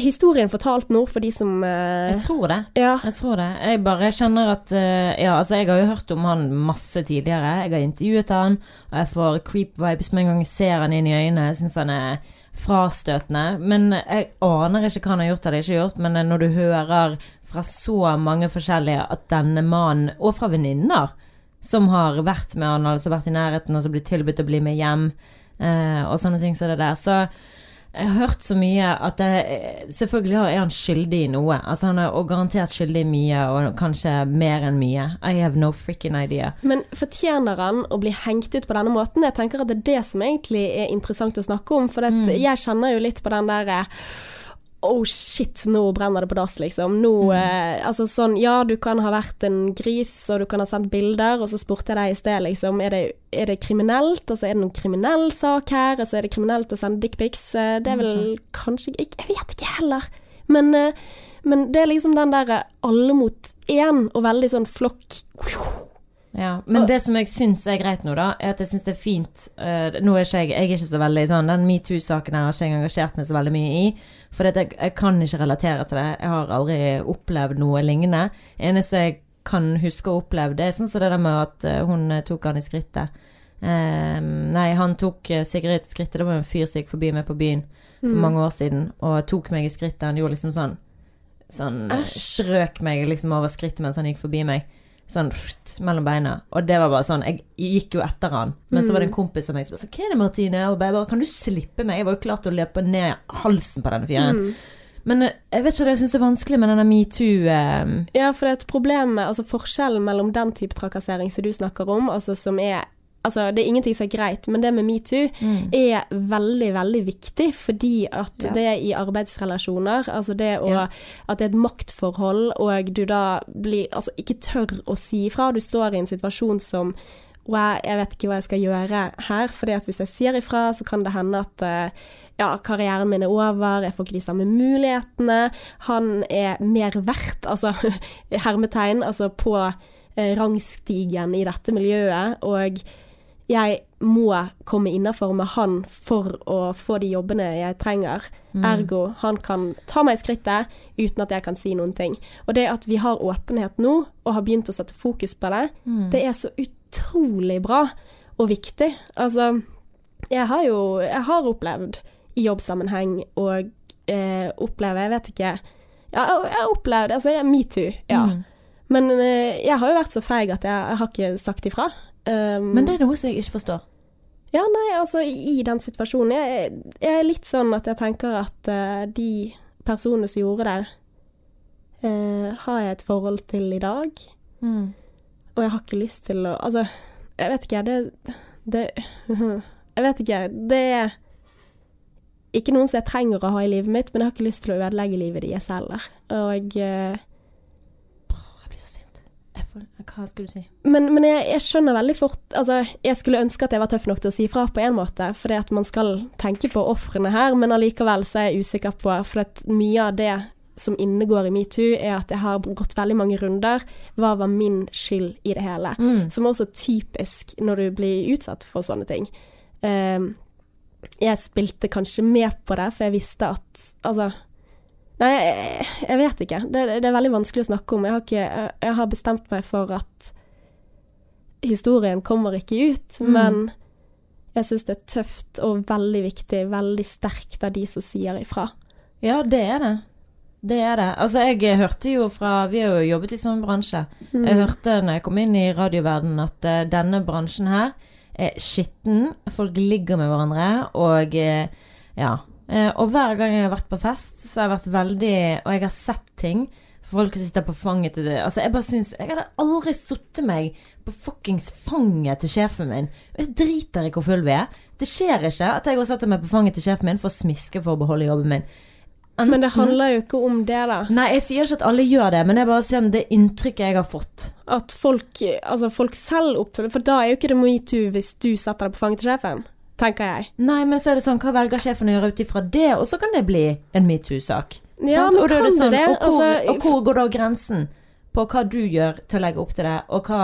historien fortalt nå for de som uh... Jeg tror det. Ja. Jeg tror det. Jeg bare kjenner at uh, Ja, altså, jeg har jo hørt om han masse tidligere. Jeg har intervjuet han, og jeg får creep-vibes med en gang jeg ser han inn i øynene. Jeg syns han er frastøtende. Men jeg aner ikke hva han har gjort eller ikke gjort, men når du hører fra så mange forskjellige at denne mannen, og fra venninner, som har vært med han, altså vært i nærheten, og så blitt tilbudt å bli med hjem, uh, og sånne ting som det der. Så jeg har hørt så mye at jeg, selvfølgelig er han skyldig i noe. Altså han er og garantert skyldig i mye, og kanskje mer enn mye. I have no freaking idea. Men fortjener han å bli hengt ut på denne måten? Jeg tenker at det er det som egentlig er interessant å snakke om. For Mm. jeg kjenner jo litt på den der Oh shit, nå brenner det på dass, liksom. Nå Mm. eh, Altså sånn, ja, du kan ha vært en gris, og du kan ha sendt bilder, og så spurte jeg deg i sted, liksom, er det, er det kriminelt? Altså, er det noen kriminell sak her? Altså, er det kriminelt å sende dickpics? Eh, Det er vel kanskje ikke Jeg vet ikke heller. Men, eh, men det er liksom den derre alle mot én, og veldig sånn flokk Ja, Men det som jeg syns er greit nå, da, er at jeg syns det er fint uh, Nå er ikke jeg Jeg er ikke så veldig sånn Den metoo-saken her har ikke jeg engasjert meg så veldig mye i. For jeg, jeg kan ikke relatere til det. Jeg har aldri opplevd noe lignende. Eneste jeg kan huske å oppleve, det er sånn som det der med at eh, hun eh, tok han i skrittet. Eh, nei, han tok eh, Sigrid i skrittet. Det var jo en fyr som gikk forbi meg på byen. for Mm. mange år siden og tok meg i skrittet. Han gjorde liksom sånn Sånn Æsj. strøk meg liksom over skrittet mens han gikk forbi meg. Sånn pft, mellom beina. Og det var bare sånn Jeg gikk jo etter han. Men så var det en kompis av meg som sa Hva er det, Martine? Og jeg bare Kan du slippe meg? Jeg var jo klar til å løpe ned halsen på denne fyren. Mm. Men eh, jeg vet ikke hva jeg syns er vanskelig med denne metoo eh, Ja, for det er et problem med altså forskjellen mellom den type trakassering som du snakker om, altså som er Altså, det er ingenting som er greit, men det med metoo mm. er veldig, veldig viktig, fordi at Ja. det i arbeidsrelasjoner, altså det å Ja. At det er et maktforhold, og du da blir Altså ikke tør å si ifra. Du står i en situasjon som Wow, jeg vet ikke hva jeg skal gjøre her, fordi at hvis jeg sier ifra, så kan det hende at eh, ja, karrieren min er over, jeg får ikke de samme mulighetene, han er mer verdt, altså *laughs* hermetegn, altså på eh, rangstigen i dette miljøet, og jeg må komme innafor med han for å få de jobbene jeg trenger. Ergo, han kan ta meg i skrittet uten at jeg kan si noen ting. Og det at vi har åpenhet nå, og har begynt å sette fokus på det, det er så utrolig bra og viktig. Altså, jeg har jo jeg har opplevd i jobbsammenheng og eh, oppleve, jeg vet ikke Ja, jeg har opplevd Altså, metoo, ja. Mm. Men eh, jeg har jo vært så feig at jeg, jeg har ikke sagt ifra. Um, Men det er noe som jeg ikke forstår. ja, nei, altså i den situasjonen Jeg, jeg er litt sånn at jeg tenker at uh, de personene som gjorde det, uh, har jeg et forhold til i dag. Og jeg har ikke lyst til å Altså, jeg vet ikke, det, det *laughs* Jeg vet ikke. Det er ikke noen som jeg trenger å ha i livet mitt, men jeg har ikke lyst til å ødelegge livet deres heller. Og eh, Jeg blir så sint. Jeg hva skulle du si? Men, men jeg, jeg skjønner veldig fort Altså, jeg skulle ønske at jeg var tøff nok til å si fra på en måte, fordi at man skal tenke på ofrene her, men allikevel så er jeg usikker på For at mye av det som innegår i metoo, er at jeg har gått veldig mange runder. Hva var min skyld i det hele? Mm. Som er også typisk når du blir utsatt for sånne ting. Ehm, jeg spilte kanskje med på det, for jeg visste at Altså Nei, jeg, jeg vet ikke. Det, det er veldig vanskelig å snakke om. Jeg har, ikke, jeg, jeg har bestemt meg for at historien kommer ikke ut, Mm. men jeg syns det er tøft og veldig viktig, veldig sterkt av de som sier ifra. Ja, det er det. Det er det. Altså, jeg hørte jo fra Vi har jo jobbet i samme bransje. Mm. Jeg hørte når jeg kom inn i radioverdenen at uh, denne bransjen her er skitten. Folk ligger med hverandre, og uh, ja. Eh, og hver gang jeg har vært på fest, så har jeg vært veldig Og jeg har sett ting. Folk som sitter på fanget til det Altså, jeg bare syns Jeg hadde aldri satt meg på fuckings fanget til sjefen min. Jeg driter i hvor full vi er. Det skjer ikke at jeg går og setter meg på fanget til sjefen min for å smiske for å beholde jobben min. Men det handler jo ikke om det, da. Nei, jeg sier ikke at alle gjør det, men jeg bare sier det inntrykket jeg har fått. At folk, altså folk selv oppfører For da er jo ikke det metoo hvis du setter deg på fanget til sjefen, tenker jeg. Nei, men så er det sånn, hva velger sjefen å gjøre ut ifra det? Og så kan det bli en metoo-sak. Ja, Og sånn? Og Altså, og hvor går da grensen på hva du gjør til å legge opp til det, og hva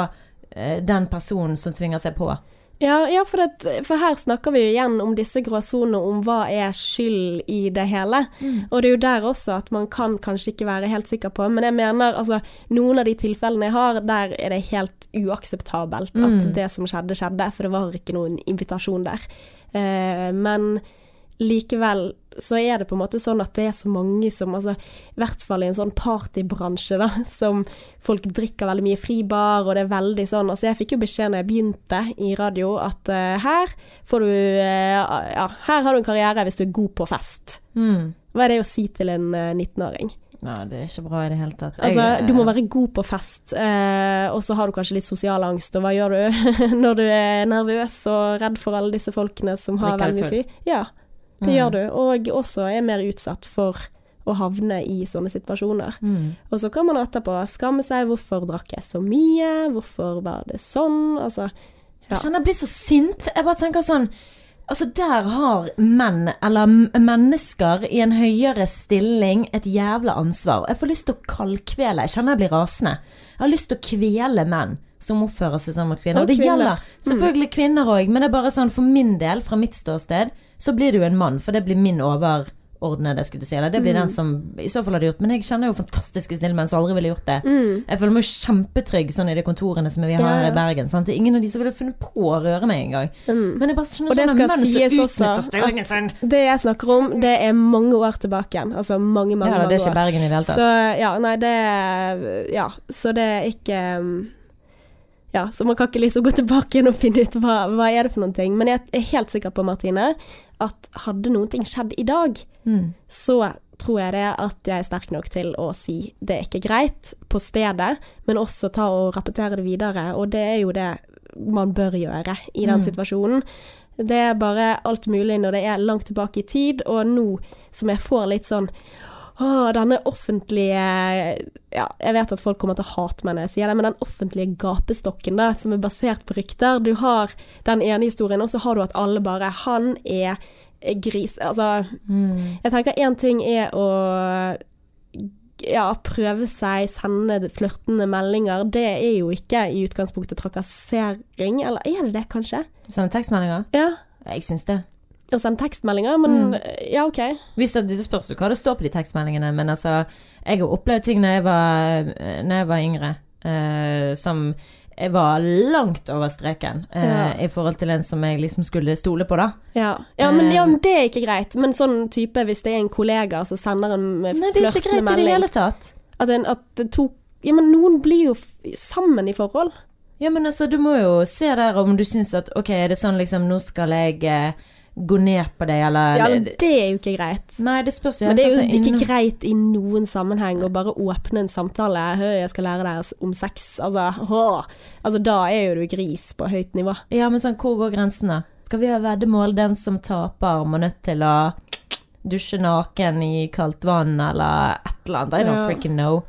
eh, den personen som tvinger seg på? Ja, ja for, det, for her snakker vi jo igjen om disse gråsonene, om hva er skyld i det hele. Og det er jo der også at man kan kanskje ikke være helt sikker på, men jeg mener altså noen av de tilfellene jeg har, der er det helt uakseptabelt at Mm. det som skjedde, skjedde, for det var ikke noen invitasjon der. Eh, men likevel så er det på en måte sånn at det er så mange som altså, I hvert fall i en sånn partybransje, da, som folk drikker veldig mye fribar, og det er veldig sånn Altså, jeg fikk jo beskjed når jeg begynte i radio, at uh, her får du uh, Ja, her har du en karriere hvis du er god på fest. Mm. Hva er det å si til en uh, 19-åring? Nei, det er ikke bra i det hele tatt. Altså, du må være god på fest, eh, og så har du kanskje litt sosial angst, og hva gjør du *laughs* når du er nervøs og redd for alle disse folkene som har veldig mye å si? Ja, det Mm. gjør du, og også er mer utsatt for å havne i sånne situasjoner. Mm. Og så kan man etterpå skamme seg, hvorfor drakk jeg så mye, hvorfor var det sånn, altså Ja. Jeg kjenner jeg blir så sint. Jeg bare tenker sånn Altså, der har menn, eller mennesker i en høyere stilling, et jævla ansvar. Jeg får lyst til å kaldkvele. Jeg kjenner jeg blir rasende. Jeg har lyst til å kvele menn som oppfører seg sånn mot kvinner. Og Og det kvinner. gjelder selvfølgelig kvinner òg, men det er bare sånn for min del, fra mitt ståsted, så blir du en mann, for det blir min over, overordnede, skulle du si. Eller det blir den som i så fall hadde gjort. Men jeg kjenner jo fantastiske snillmenn som aldri ville gjort det. Jeg føler meg jo kjempetrygg sånn i de kontorene som vi har yeah. I Bergen. Sant? Det er ingen av de som ville funnet på å røre meg engang. Men jeg bare skjønner Mm. Sånne menn som utnytter stillingen sin. det jeg snakker om, det er mange år tilbake igjen. Altså mange, mange, Ja, da, det er ikke. Bergen i det hele tatt. Så ja, nei, det Ja, så det er ikke um, Ja, så man kan ikke liksom gå tilbake igjen og finne ut hva, hva er det for noen ting. Men jeg er helt sikker på, Martine, at hadde noen ting skjedd i dag, Mm. så tror jeg det at jeg er sterk nok til å si det er ikke greit på stedet, men også ta og rapportere det videre. Og det er jo det man bør gjøre i den Mm. situasjonen. Det er bare alt mulig når det er langt tilbake i tid, og nå som jeg får litt sånn Åh, denne offentlige Ja, jeg vet at folk kommer til å hate meg når jeg sier det, men den offentlige gapestokken da, som er basert på rykter Du har den ene historien, og så har du at alle bare Han er gris Altså, Mm. jeg tenker én ting er å ja, prøve seg, sende flørtende meldinger. Det er jo ikke i utgangspunktet trakassering, eller er det det, kanskje? Sende tekstmeldinger? Ja. Jeg syns det. Å sende tekstmeldinger, men ja, OK. Hvis det, det spørs hva det står på de tekstmeldingene, men altså Jeg har opplevd ting da jeg var, når jeg var yngre, eh, som jeg var langt over streken eh, Ja. i forhold til en som jeg liksom skulle stole på, da. Ja. Ja, men, ja, Eh. men det er ikke greit. Men sånn type hvis det er en kollega som sender en Nei, det er ikke greit i det hele tatt. At, en, at to Ja, men noen blir jo sammen i forhold. Ja, men altså, du må jo se der om du syns at ok, er det sånn liksom Nå skal jeg eh, gå ned på deg, eller Ja, men det er jo ikke greit. Nei, det spørs jo Men det er jo altså, ikke innom... greit i noen sammenheng å bare åpne en samtale. Høy, jeg skal lære deg om sex. Altså, hå. altså da er jo du gris på høyt nivå. Ja, men sånn, hvor går grensene? Skal vi ha veddemål? Den som taper, må nødt til å dusje naken i kaldt vann, eller et eller annet. I don't Ja. freaking know.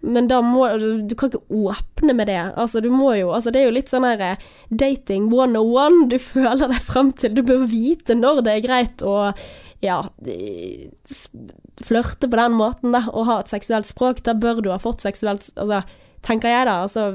Men da må Du kan ikke åpne med det. Altså, du må jo Altså, det er jo litt sånn her eh, dating 101. Du *laughs* føler deg frem til Du bør vite når det er greit å ja, eh, flørte på den måten, da, og ha et seksuelt språk. Da bør du ha fått seksuelt Altså, tenker jeg da. Altså,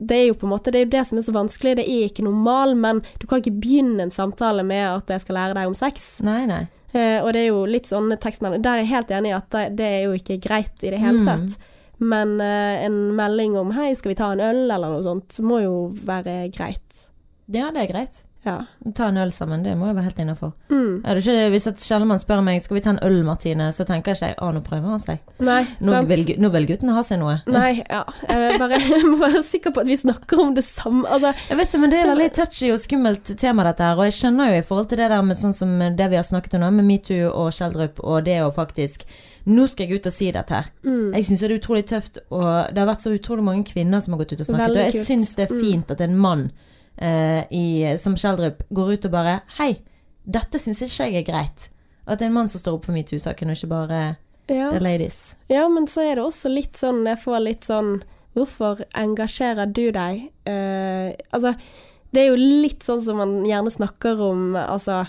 det er jo på en måte Det er jo det som er så vanskelig. Det er ikke normal, men du kan ikke begynne en samtale med at jeg skal lære deg om sex. Nei, nei. Eh, og det er jo litt sånne tekstmeldinger Der er jeg helt enig i at det, er jo ikke greit i det hele Mm. Men eh, en melding om 'hei, skal vi ta en øl', eller noe sånt, må jo være greit. Ja, det er greit. Ja. Ta en øl sammen, det må jeg være helt innafor. Mm. Hvis et Kjellemann spør meg skal vi ta en øl, Martine, så tenker jeg ikke å, nå prøver han seg. Nei, Nå vil, nå vil gutten ha seg noe. Nei, ja. Jeg bare, *laughs* må være sikker på at vi snakker om det samme. Altså, Jeg vet ikke, men Det er veldig touchy og skummelt tema, dette her. Og jeg skjønner jo i forhold til det der med sånn som det vi har snakket om nå, med metoo og Skjeldrup, og det å faktisk Nå skal jeg ut og si dette her. mm. Jeg syns det er utrolig tøft, og det har vært så utrolig mange kvinner som har gått ut og snakket. Veldig og jeg syns det er Mm. fint at en mann i, som Schjelderup går ut og bare Hei, dette syns ikke jeg er greit. At det er en mann som står opp for metoo-saken, og ikke bare ja. the ladies. ja, men så er det også litt sånn Jeg får litt sånn Hvorfor engasjerer du deg? Eh, altså, det er jo litt sånn som man gjerne snakker om Altså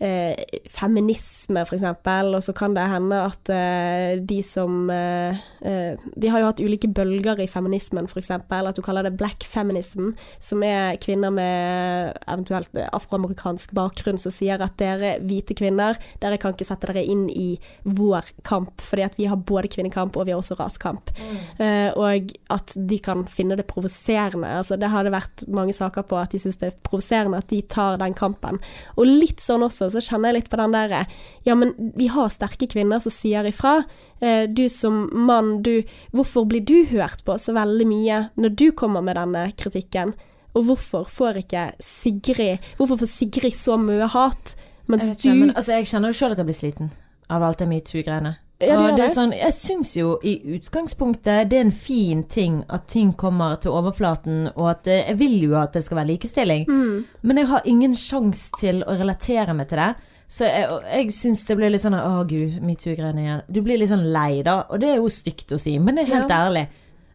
eh, feminisme, eksempel, og så kan det hende at eh, de som eh, eh, De har jo hatt ulike bølger i feminismen, eksempel. At du kaller det black feminism, som er kvinner med eventuelt afroamerikansk bakgrunn som sier at dere hvite kvinner, dere kan ikke sette dere inn i vår kamp, fordi at vi har både kvinnekamp og vi har også raskamp. Eh, og at de kan finne det provoserende. Altså, det har det vært mange saker på at de syns det er provoserende at de tar den kampen. Og litt sånn også, så kjenner jeg litt på den derre Ja, men vi har sterke kvinner som sier ifra. Eh, du som mann, du Hvorfor blir du hørt på så veldig mye når du kommer med denne kritikken? Og hvorfor får ikke Sigrid Hvorfor får Sigrid så mye hat, mens ikke, du men, altså, jeg kjenner jo sjøl at jeg blir sliten av alt det metoo-greiene. Ja, det Og det er sånn, jeg syns jo i utgangspunktet det er en fin ting at ting kommer til overflaten, og at eh, jeg vil jo at det skal være likestilling. mm, Men jeg har ingen sjanse til å relatere meg til det. Så jeg, jeg syns det blir litt sånn Å, gud, metoo-greiene igjen. Du blir litt sånn lei, da. Og det er jo stygt å si, men det er helt Ja. ærlig.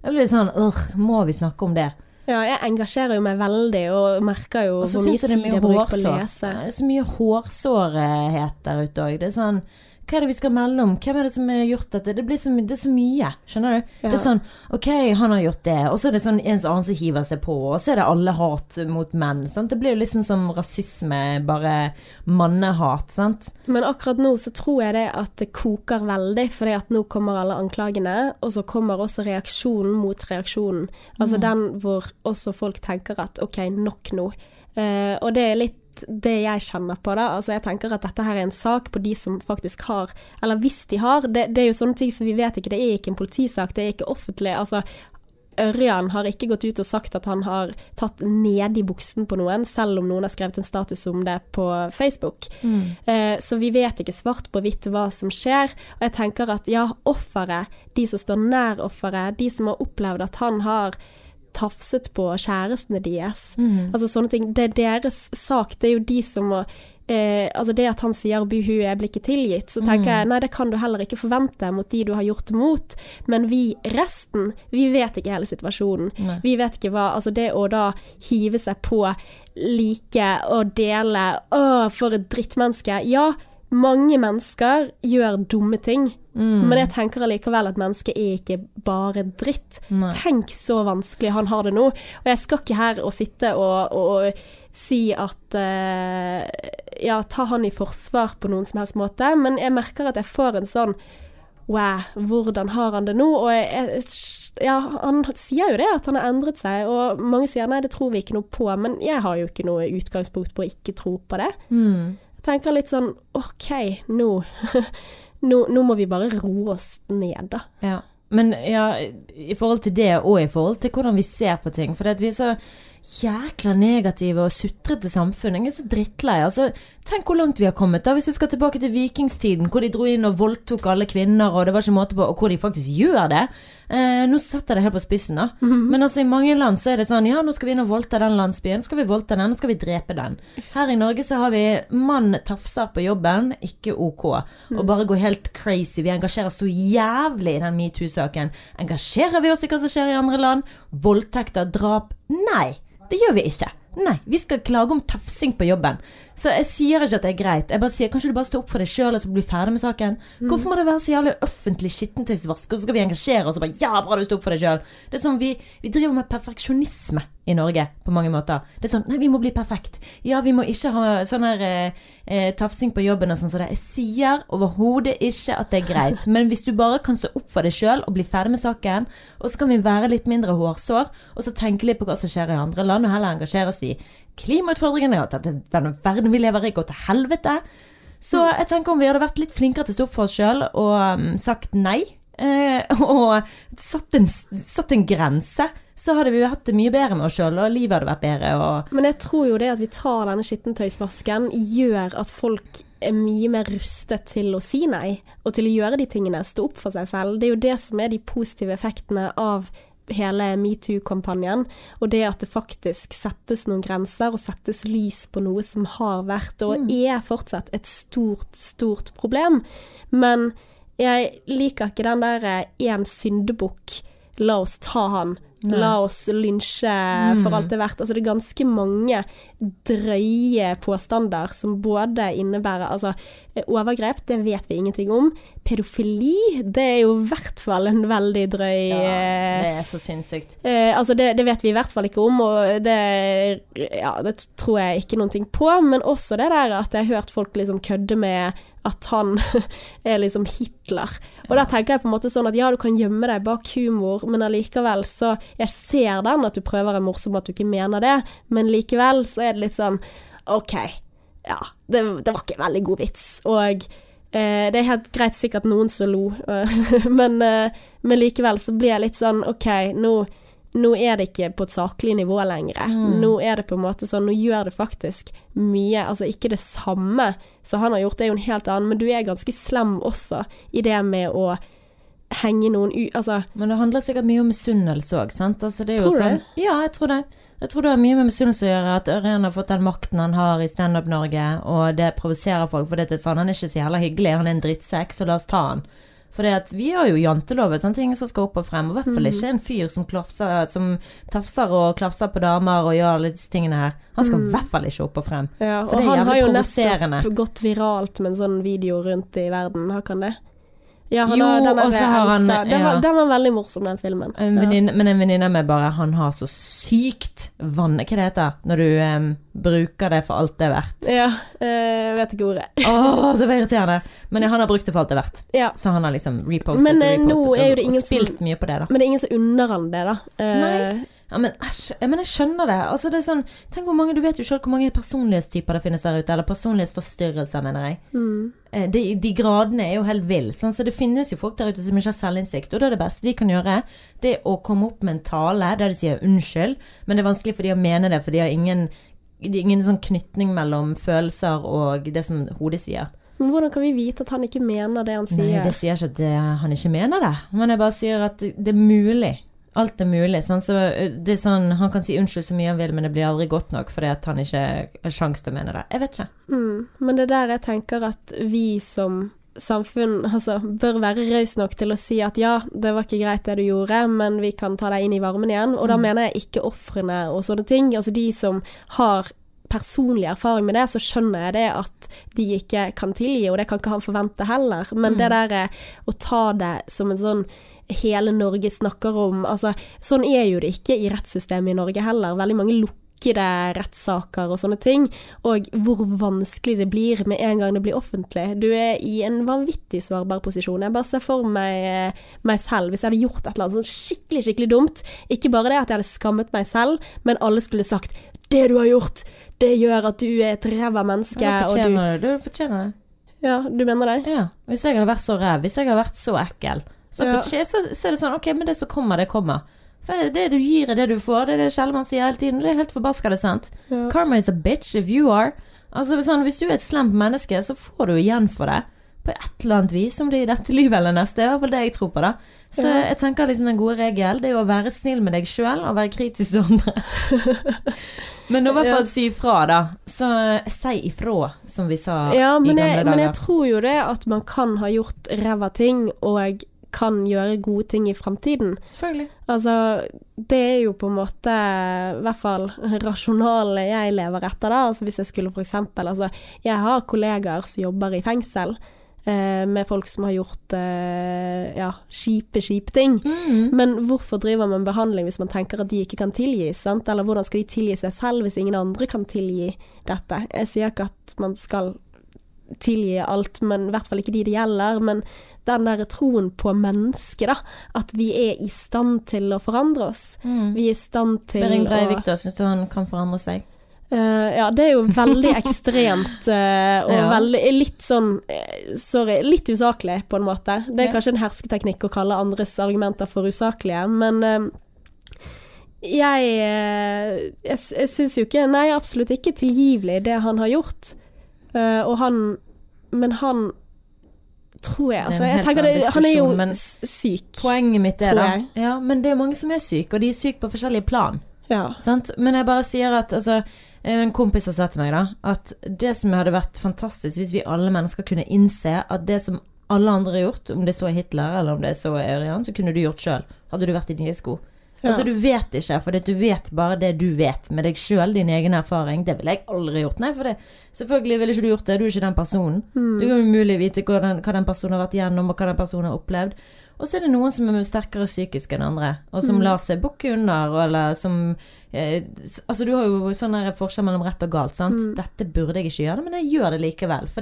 Jeg blir litt sånn Åh, må vi snakke om det? Ja, jeg engasjerer jo meg veldig, og merker jo hvor mye tid jeg bruker på å lese. Det er så mye hårsårhet der ute òg. Det er sånn hva er det vi skal melde om? Hvem er det som har gjort dette? Det, blir så, det er så mye, skjønner du? Ja. Det er sånn Ok, han har gjort det, og så er det sånn en annen som hiver seg på, og så er det alle hat mot menn. Sant? Det blir jo liksom som rasisme, bare mannehat, sant? Men akkurat nå så tror jeg det at det koker veldig, fordi at nå kommer alle anklagene, og så kommer også reaksjonen mot reaksjonen. Altså den hvor også folk tenker at ok, nok nå. Uh, og det er litt det jeg kjenner på, da. Altså jeg tenker at dette her er en sak på de som faktisk har, eller hvis de har. Det, det er jo sånne ting som vi vet ikke, det er ikke en politisak, det er ikke offentlig. Altså Ørjan har ikke gått ut og sagt at han har tatt ned i buksen på noen, selv om noen har skrevet en status om det på Facebook. Eh, så vi vet ikke svart på hvitt hva som skjer. Og jeg tenker at ja, offeret, de som står nær offeret, de som har opplevd at han har tafset på kjærestene deres, altså sånne ting, det er deres sak. Det er jo de som må Eh, altså det at han sier 'buhu, jeg blir ikke tilgitt', så tenker jeg nei, det kan du heller ikke forvente mot de du har gjort mot. Men vi resten, vi vet ikke hele situasjonen. Nei. Vi vet ikke hva Altså det å da hive seg på, like og dele Å, for et drittmenneske. Ja, mange mennesker gjør dumme ting. Mm. Men jeg tenker allikevel at mennesket er ikke bare dritt. Nei. Tenk så vanskelig han har det nå. Og jeg skal ikke her og sitte og, og si at uh, Ja, ta han i forsvar på noen som helst måte, men jeg merker at jeg får en sånn Wow, hvordan har han det nå? Og jeg, ja, han sier jo det, at han har endret seg, og mange sier nei, det tror vi ikke noe på, men jeg har jo ikke noe utgangspunkt på å ikke tro på det. Mm. Tenker litt sånn OK, nå *laughs* Nå, nå må vi bare roe oss ned, da. Ja. Men ja, i forhold til det, og i forhold til hvordan vi ser på ting. For vi er så jækla negative og sutrete samfunn. Jeg er så drittlei. Altså, tenk hvor langt vi har kommet. da Hvis du skal tilbake til vikingstiden, hvor de dro inn og voldtok alle kvinner, og det var ikke måte på, og hvor de faktisk gjør det. Eh, nå setter jeg det helt på spissen, da. Men altså, i mange land så er det sånn Ja, nå skal vi inn og voldta den landsbyen. Skal vi voldta den, nå skal vi drepe den. Her i Norge så har vi mann tafser på jobben, ikke ok. Og bare går helt crazy. Vi engasjerer så jævlig i den metoo-saken. Engasjerer vi oss i hva som skjer i andre land? Voldtekter, drap? Nei, det gjør vi ikke. Nei, vi skal klage om tafsing på jobben. Så jeg sier ikke at det er greit. Jeg bare sier, Kanskje du bare står opp for deg sjøl og så blir ferdig med saken? Hvorfor må det være så jævlig offentlig skittentøysvask, og så skal vi engasjere oss og bare Ja, bra du står opp for deg sjøl. Det er sånn vi, vi driver med perfeksjonisme i Norge på mange måter. Det er sånn Nei, vi må bli perfekt. Ja, vi må ikke ha sånn her eh, eh, tafsing på jobben og sånn som det. Jeg sier overhodet ikke at det er greit. *laughs* Men hvis du bare kan stå opp for deg sjøl og bli ferdig med saken, og så kan vi være litt mindre hårsår, og så tenke litt på hva som skjer i andre land, og heller engasjere oss i klimautfordringene, og at denne verden vi lever i, går til helvete. Så jeg tenker om vi hadde vært litt flinkere til å stå opp for oss sjøl og mm, sagt nei, eh, *laughs* og satt en, satt en grense, så hadde vi hatt det mye bedre med oss sjøl, og livet hadde vært bedre. Men jeg tror jo det at vi tar denne skittentøysvasken, gjør at folk er mye mer rustet til å si nei, og til å gjøre de tingene, stå opp for seg selv. Det er jo det som er de positive effektene av hele metoo-kampanjen, og det at det faktisk settes noen grenser og settes lys på noe som har vært og er fortsatt et stort, stort problem. Men jeg liker ikke den der én syndebukk, la oss ta han. La oss lynsje for alt det er verdt. Altså, det er ganske mange drøye påstander som både innebærer altså, overgrep, det vet vi ingenting om. Pedofili, det er jo i hvert fall en veldig drøy ja, eh, det er så sinnssykt. Eh, altså det, det vet vi i hvert fall ikke om, og det, ja, det tror jeg ikke noen ting på. Men også det der at jeg har hørt folk liksom kødde med at han *laughs* er liksom Hitler. Og der tenker jeg på en måte sånn at ja, du kan gjemme deg bak humor, men allikevel så Jeg ser den at du prøver å være morsom, at du ikke mener det, men likevel så er det litt sånn OK, ja, det, det var ikke en veldig god vits. Og eh, det er helt greit sikkert noen som lo, *laughs* men, eh, men likevel så blir jeg litt sånn OK, nå nå er det ikke på et saklig nivå lenger. Nå er det på en måte sånn, nå gjør det faktisk mye, altså ikke det samme som han har gjort, det er jo en helt annen, men du er ganske slem også i det med å henge noen u... Altså, Men det handler sikkert mye om misunnelse òg, sant? Altså, Tror du sånn, Ja, jeg tror det. Jeg tror det har mye med misunnelse å gjøre, at Ørjan har fått den makten han har i Standup Norge, og det provoserer folk, for det er sånn, han er ikke så jævla hyggelig, han er en drittsekk, så la oss ta han. For vi har jo janteloven, sånne ting som skal opp og frem. Og i hvert fall ikke en fyr som, klafser, som tafser og klafser på damer og gjør alle disse tingene her. Han skal i hvert fall ikke opp og frem. Ja, For og det er han har jo nettopp gått viralt med en sånn video rundt i verden, har ikke han det? Ja, Jo, og så har han- ja. Den, var, den var veldig morsom, den filmen. En Ja. men en venninne med bare Han har så sykt vann... Hva det heter Når du um, bruker det for alt det er verdt. Ja, eh, vet ikke ordet. Oh, så irriterende. Men han har brukt det for alt det er verdt. Ja. Så han har liksom repostet Men, og eh, repostet og, og spilt mye på det, da. Men det er ingen som unner han det, da. Eh, Nei. Ja, men æsj. Ja, men jeg skjønner det. Altså, det er sånn Tenk hvor mange Du vet jo selv hvor mange personlighetstyper det finnes der ute. Eller personlighetsforstyrrelser, mener jeg. mm. Eh, De, de gradene er jo helt ville. Sånn, så det finnes jo folk der ute som ikke har selvinnsikt. Og da er det beste de kan gjøre, det er å komme opp med en tale der de sier unnskyld, men det er vanskelig for de å mene det, for de har ingen, ingen sånn knytning mellom følelser og det som hodet sier. Men hvordan kan vi vite at han ikke mener det han sier? Nei, det sier ikke at det, han ikke mener det, men jeg bare sier at det, det er mulig. Alt er mulig. Sånn, så det er sånn, han kan si unnskyld så mye han vil, men det blir aldri godt nok fordi at han ikke har sjanse til å mene det. Jeg vet ikke. Mm. Men det er der jeg tenker at vi som samfunn altså, bør være raus nok til å si at ja, det var ikke greit det du gjorde, men vi kan ta deg inn i varmen igjen. Og da Mm. mener jeg ikke ofrene og sånne ting. Altså de som har personlig erfaring med det, så skjønner jeg det at de ikke kan tilgi, og det kan ikke han forvente heller. Men Mm. det der eh, å ta det som en sånn hele Norge snakker om altså, Sånn er jo det ikke i rettssystemet i Norge heller. Veldig mange lukkede rettssaker og sånne ting. Og hvor vanskelig det blir med en gang det blir offentlig. Du er i en vanvittig sårbar posisjon. Jeg bare ser for meg meg selv hvis jeg hadde gjort et eller annet sånn skikkelig, skikkelig dumt. Ikke bare det at jeg hadde skammet meg selv, men alle skulle sagt 'det du har gjort, det gjør at du er et ræva menneske', Ja, du fortjener det. Du fortjener det. Ja, du mener det? Ja. Hvis jeg hadde vært så ræv, hvis jeg hadde vært så ekkel, så, Ja. skje, så, så er det sånn Ok, men det som kommer, det kommer. For det du gir, er det du får. Det er det Kjellmann sier hele tiden. Det er helt forbaskende sant. Ja. Karma is a bitch if you are. Altså sånn, Hvis du er et slemt menneske, så får du igjen for det. På et eller annet vis, om det er i dette livet eller neste. Det er i hvert fall det jeg tror på. da Så Ja. jeg tenker liksom den gode regel Det er jo å være snill med deg sjøl og være kritisk til andre. *laughs* men nå i hvert fall Ja. si ifra, da. Så eh, si ifra, som vi sa Ja, i gamle jeg, dager. men jeg tror jo det at man kan ha gjort ræva ting, og kan gjøre gode ting i framtiden. Selvfølgelig. Altså, det er jo på en måte i hvert fall *laughs* rasjonalet jeg lever etter, da. Altså hvis jeg skulle for eksempel Altså, jeg har kollegaer som jobber i fengsel. Eh, med folk som har gjort eh, ja, kjipe, kjipe ting. Mm. Men hvorfor driver man behandling hvis man tenker at de ikke kan tilgis? Sant? Eller hvordan skal de tilgi seg selv hvis ingen andre kan tilgi dette? Jeg sier ikke at man skal tilgi alt, men i hvert fall ikke de det gjelder. Men den der troen på mennesket, da. At vi er i stand til å forandre oss. Mm. Vi er i stand til Behring å Breivik, da, syns du han kan forandre seg? Uh, ja, det er jo veldig *laughs* ekstremt uh, og Ja. veldig litt sånn eh, Sorry, litt usaklig på en måte. Det er Ja. kanskje en hersketeknikk å kalle andres argumenter for usaklige, men uh, jeg Jeg, jeg syns jo ikke Nei, absolutt ikke tilgivelig, det han har gjort. Eh, og han Men han tror jeg Altså, jeg tenker det, han er jo syk. Poenget mitt er da. Ja, men det er mange som er syke, og de er syke på forskjellige plan. Ja. Sant? Men jeg bare sier at altså, En kompis har sagt til meg da at det som hadde vært fantastisk hvis vi alle mennesker kunne innse at det som alle andre har gjort, om det så er Hitler eller om det så er Ørjan, så kunne du gjort sjøl. Hadde du vært i dine sko. Ja. Altså Du vet ikke, for du vet bare det du vet med deg sjøl, din egen erfaring. Det ville jeg aldri gjort. Nei, for det Selvfølgelig ville ikke du gjort det, du er ikke den personen. Mm. Du kan umulig vite hva den, hva den personen har vært igjennom, og hva den personen har opplevd. Og så er det noen som er sterkere psykisk enn andre, og som Mm. lar seg bukke under, eller som eh, Altså, du har jo sånn forskjell mellom rett og galt, sant. Mm. Dette burde jeg ikke gjøre, men jeg gjør det likevel. For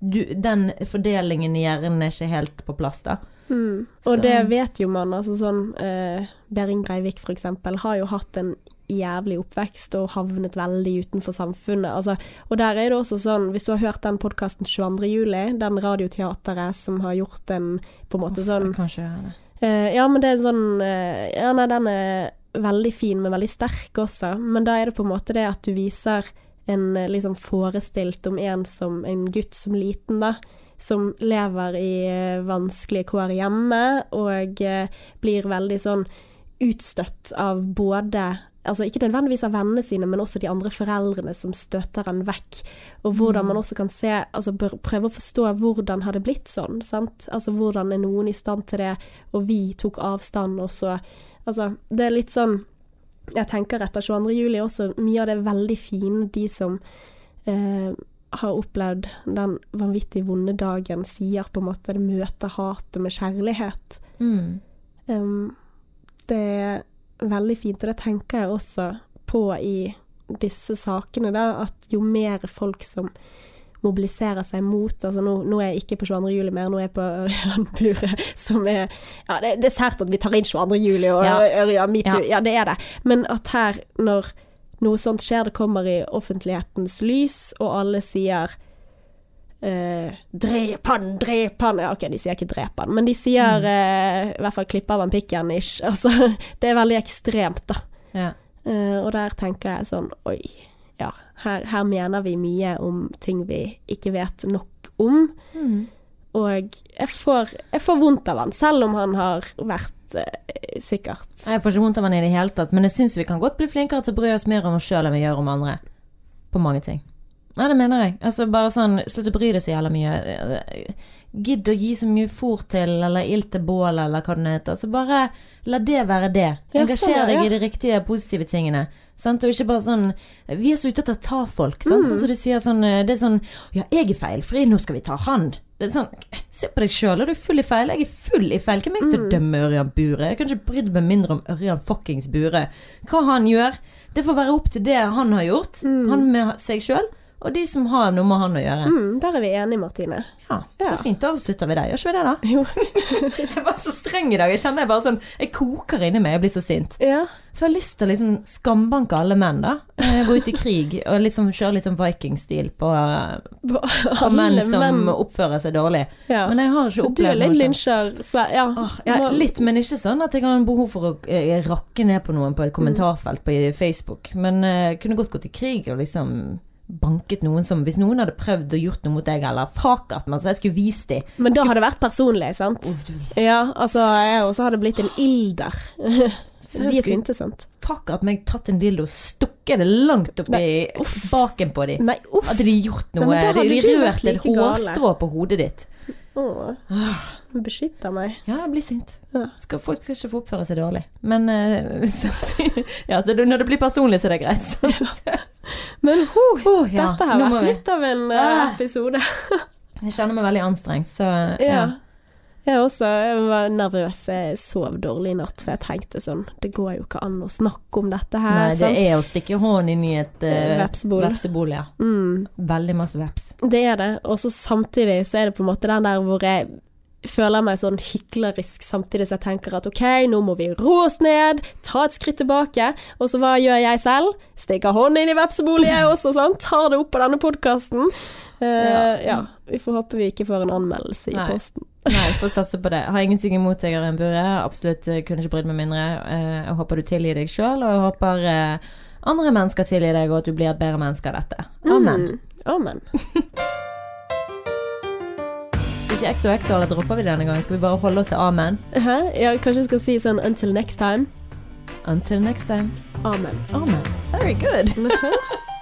den fordelingen i hjernen er ikke helt på plass, da. Mm. Og Så- det vet jo man. altså sånn eh, Behring Breivik eksempel har jo hatt en jævlig oppvekst og havnet veldig utenfor samfunnet. Altså, og der er det også sånn, hvis du har hørt den podkasten 22. juli, den radioteateret som har gjort en på en måte sånn. Eh, ja, men det er sånn eh, Ja, nei, den er veldig fin, men veldig sterk også. Men da er det på en måte det at du viser en eh, liksom forestilt om en som en gutt som liten, da. Som lever i eh, vanskelige kår hjemme, og eh, blir veldig sånn utstøtt av både Altså ikke nødvendigvis av vennene sine, men også de andre foreldrene som støter han vekk. Og hvordan man også kan se Altså prøve å forstå hvordan har det blitt sånn, sant. Altså hvordan er noen i stand til det, og vi tok avstand, og så Altså, det er litt sånn Jeg tenker etter 22. juli også, mye av det veldig fine de som eh, har opplevd den vanvittig vonde dagen, sier på en måte det møter hatet med kjærlighet. Mm. Um, det er veldig fint, og det tenker jeg også på i disse sakene, da, at jo mer folk som mobiliserer seg mot altså nå, nå er jeg ikke på 22. juli mer, nå er jeg på Ørjan Bure som er Ja, det, det er sært at vi tar inn 22. juli og Ja. Ørjan metoo, Ja. ja. det er det, men at her, når noe sånt skjer, det kommer i offentlighetens lys, og alle sier Uh, 'drep han, drep han' Ja, ok, de sier ikke 'drep han', men de sier eh, i hvert fall 'klipp av han pikken', ish. *laughs* Altså, det er veldig ekstremt, da. Ja. Uh, og der tenker jeg sånn Oi, her, her mener vi mye om ting vi ikke vet nok om. Mm. Og jeg får, jeg får vondt av han, selv om han har vært eh, sikkert Jeg får ikke vondt av han i det hele tatt, men jeg syns vi kan godt bli flinkere til å bry oss mer om oss sjøl enn vi gjør om andre. På mange ting. Nei, det mener jeg. Altså bare sånn, slutt å bry deg så jævla mye. Gidd å gi så mye fôr til, eller ild til bål, eller hva det heter. Så bare la det være det. Ja, Engasjer sånn, ja, deg i de riktige, positive tingene. Sant? Og ikke bare sånn Vi er så ute etter å ta folk, sant. Mm. Sånn som du sier sånn Det er sånn Ja, jeg er feilfri, nå skal vi ta han. Det er sånn Se på deg sjøl, er du full i feil? Jeg er full i feil. Hvem er jeg til Mm. å dømme Ørjan Bure? Jeg kan ikke brydd meg mindre om Ørjan fuckings Bure. Hva han gjør, det får være opp til det han har gjort. Han med seg sjøl, og de som har noe med han å gjøre. mm, Der er vi enige, Martine. Ja, Ja. så fint. Da avslutter vi der, Gjør ikke vi det, da? *laughs* Jo. *laughs* Jeg var så streng i dag. Jeg kjenner jeg bare sånn Jeg koker inni meg. Jeg blir så sint. Ja. For jeg har lyst til å liksom skambanke alle menn, da. Eh, Gå ut i krig og liksom kjøre litt sånn viking-stil på, på menn som menn. oppfører seg dårlig. Ja. Men jeg har ikke Så du er opplevd litt noe sånt. lynsjer? Så, ja. Åh, ja, litt, men ikke sånn at jeg har behov for å eh, rakke ned på noen på et kommentarfelt på Facebook. Men jeg kunne godt gått i krig og liksom banket noen som Hvis noen hadde prøvd å gjort noe mot deg, eller fakat meg, så jeg skulle vist dem. Men da hadde det vært personlig, sant? Ja, altså jeg også hadde blitt en ilder. *laughs* De sinte, sant? fakat meg tatt en dildo og stukket det langt opp i baken på dem. Nei, uff. Hadde de gjort noe Nei, hadde De, rørt et like hårstrå på hodet ditt. Åh, beskytter meg. Ja, jeg blir sint. Skal, folk skal ikke få oppføre seg dårlig. Men *laughs* uh, Ja, når det blir personlig, så er det greit. *laughs* Sant? *laughs* Men ho, oh, ja, dette har vært vi- litt av en Ah. episode. *laughs* Jeg kjenner meg veldig anstrengt, så Ja. ja. Jeg også jeg var nervøs. Jeg sov dårlig i natt, for jeg tenkte sånn Det går jo ikke an å snakke om dette her. Nei, det sant? er å stikke hånden inn i et uh, Vepsebol. vepsebol, ja. Mm, Veldig masse veps. det er det. Og så samtidig så er det på en måte den der hvor jeg føler meg sånn hyklerisk samtidig som jeg tenker at ok, nå må vi rå oss ned, ta et skritt tilbake. Og så hva gjør jeg selv? Stikker hånden inn i vepsebolet jeg *laughs* også, sant? Tar det opp på denne podkasten. ja. Ja. Vi får håpe vi ikke får en anmeldelse i Nei. posten. Nei, får satse på det. Har ingenting imot deg, Arin Bure. Absolutt eh, kunne ikke brydd meg mindre. Eh, Jeg håper du tilgir deg sjøl, og jeg håper eh, andre mennesker tilgir deg, og at du blir et bedre menneske av dette. Amen. Mm. Amen. Skal exo exo, eller dropper vi det denne gangen? Skal vi bare holde oss til amen? Hæ? Ja, kanskje vi skal si sånn until next time. Until next time. Amen. Amen. Very good. *laughs*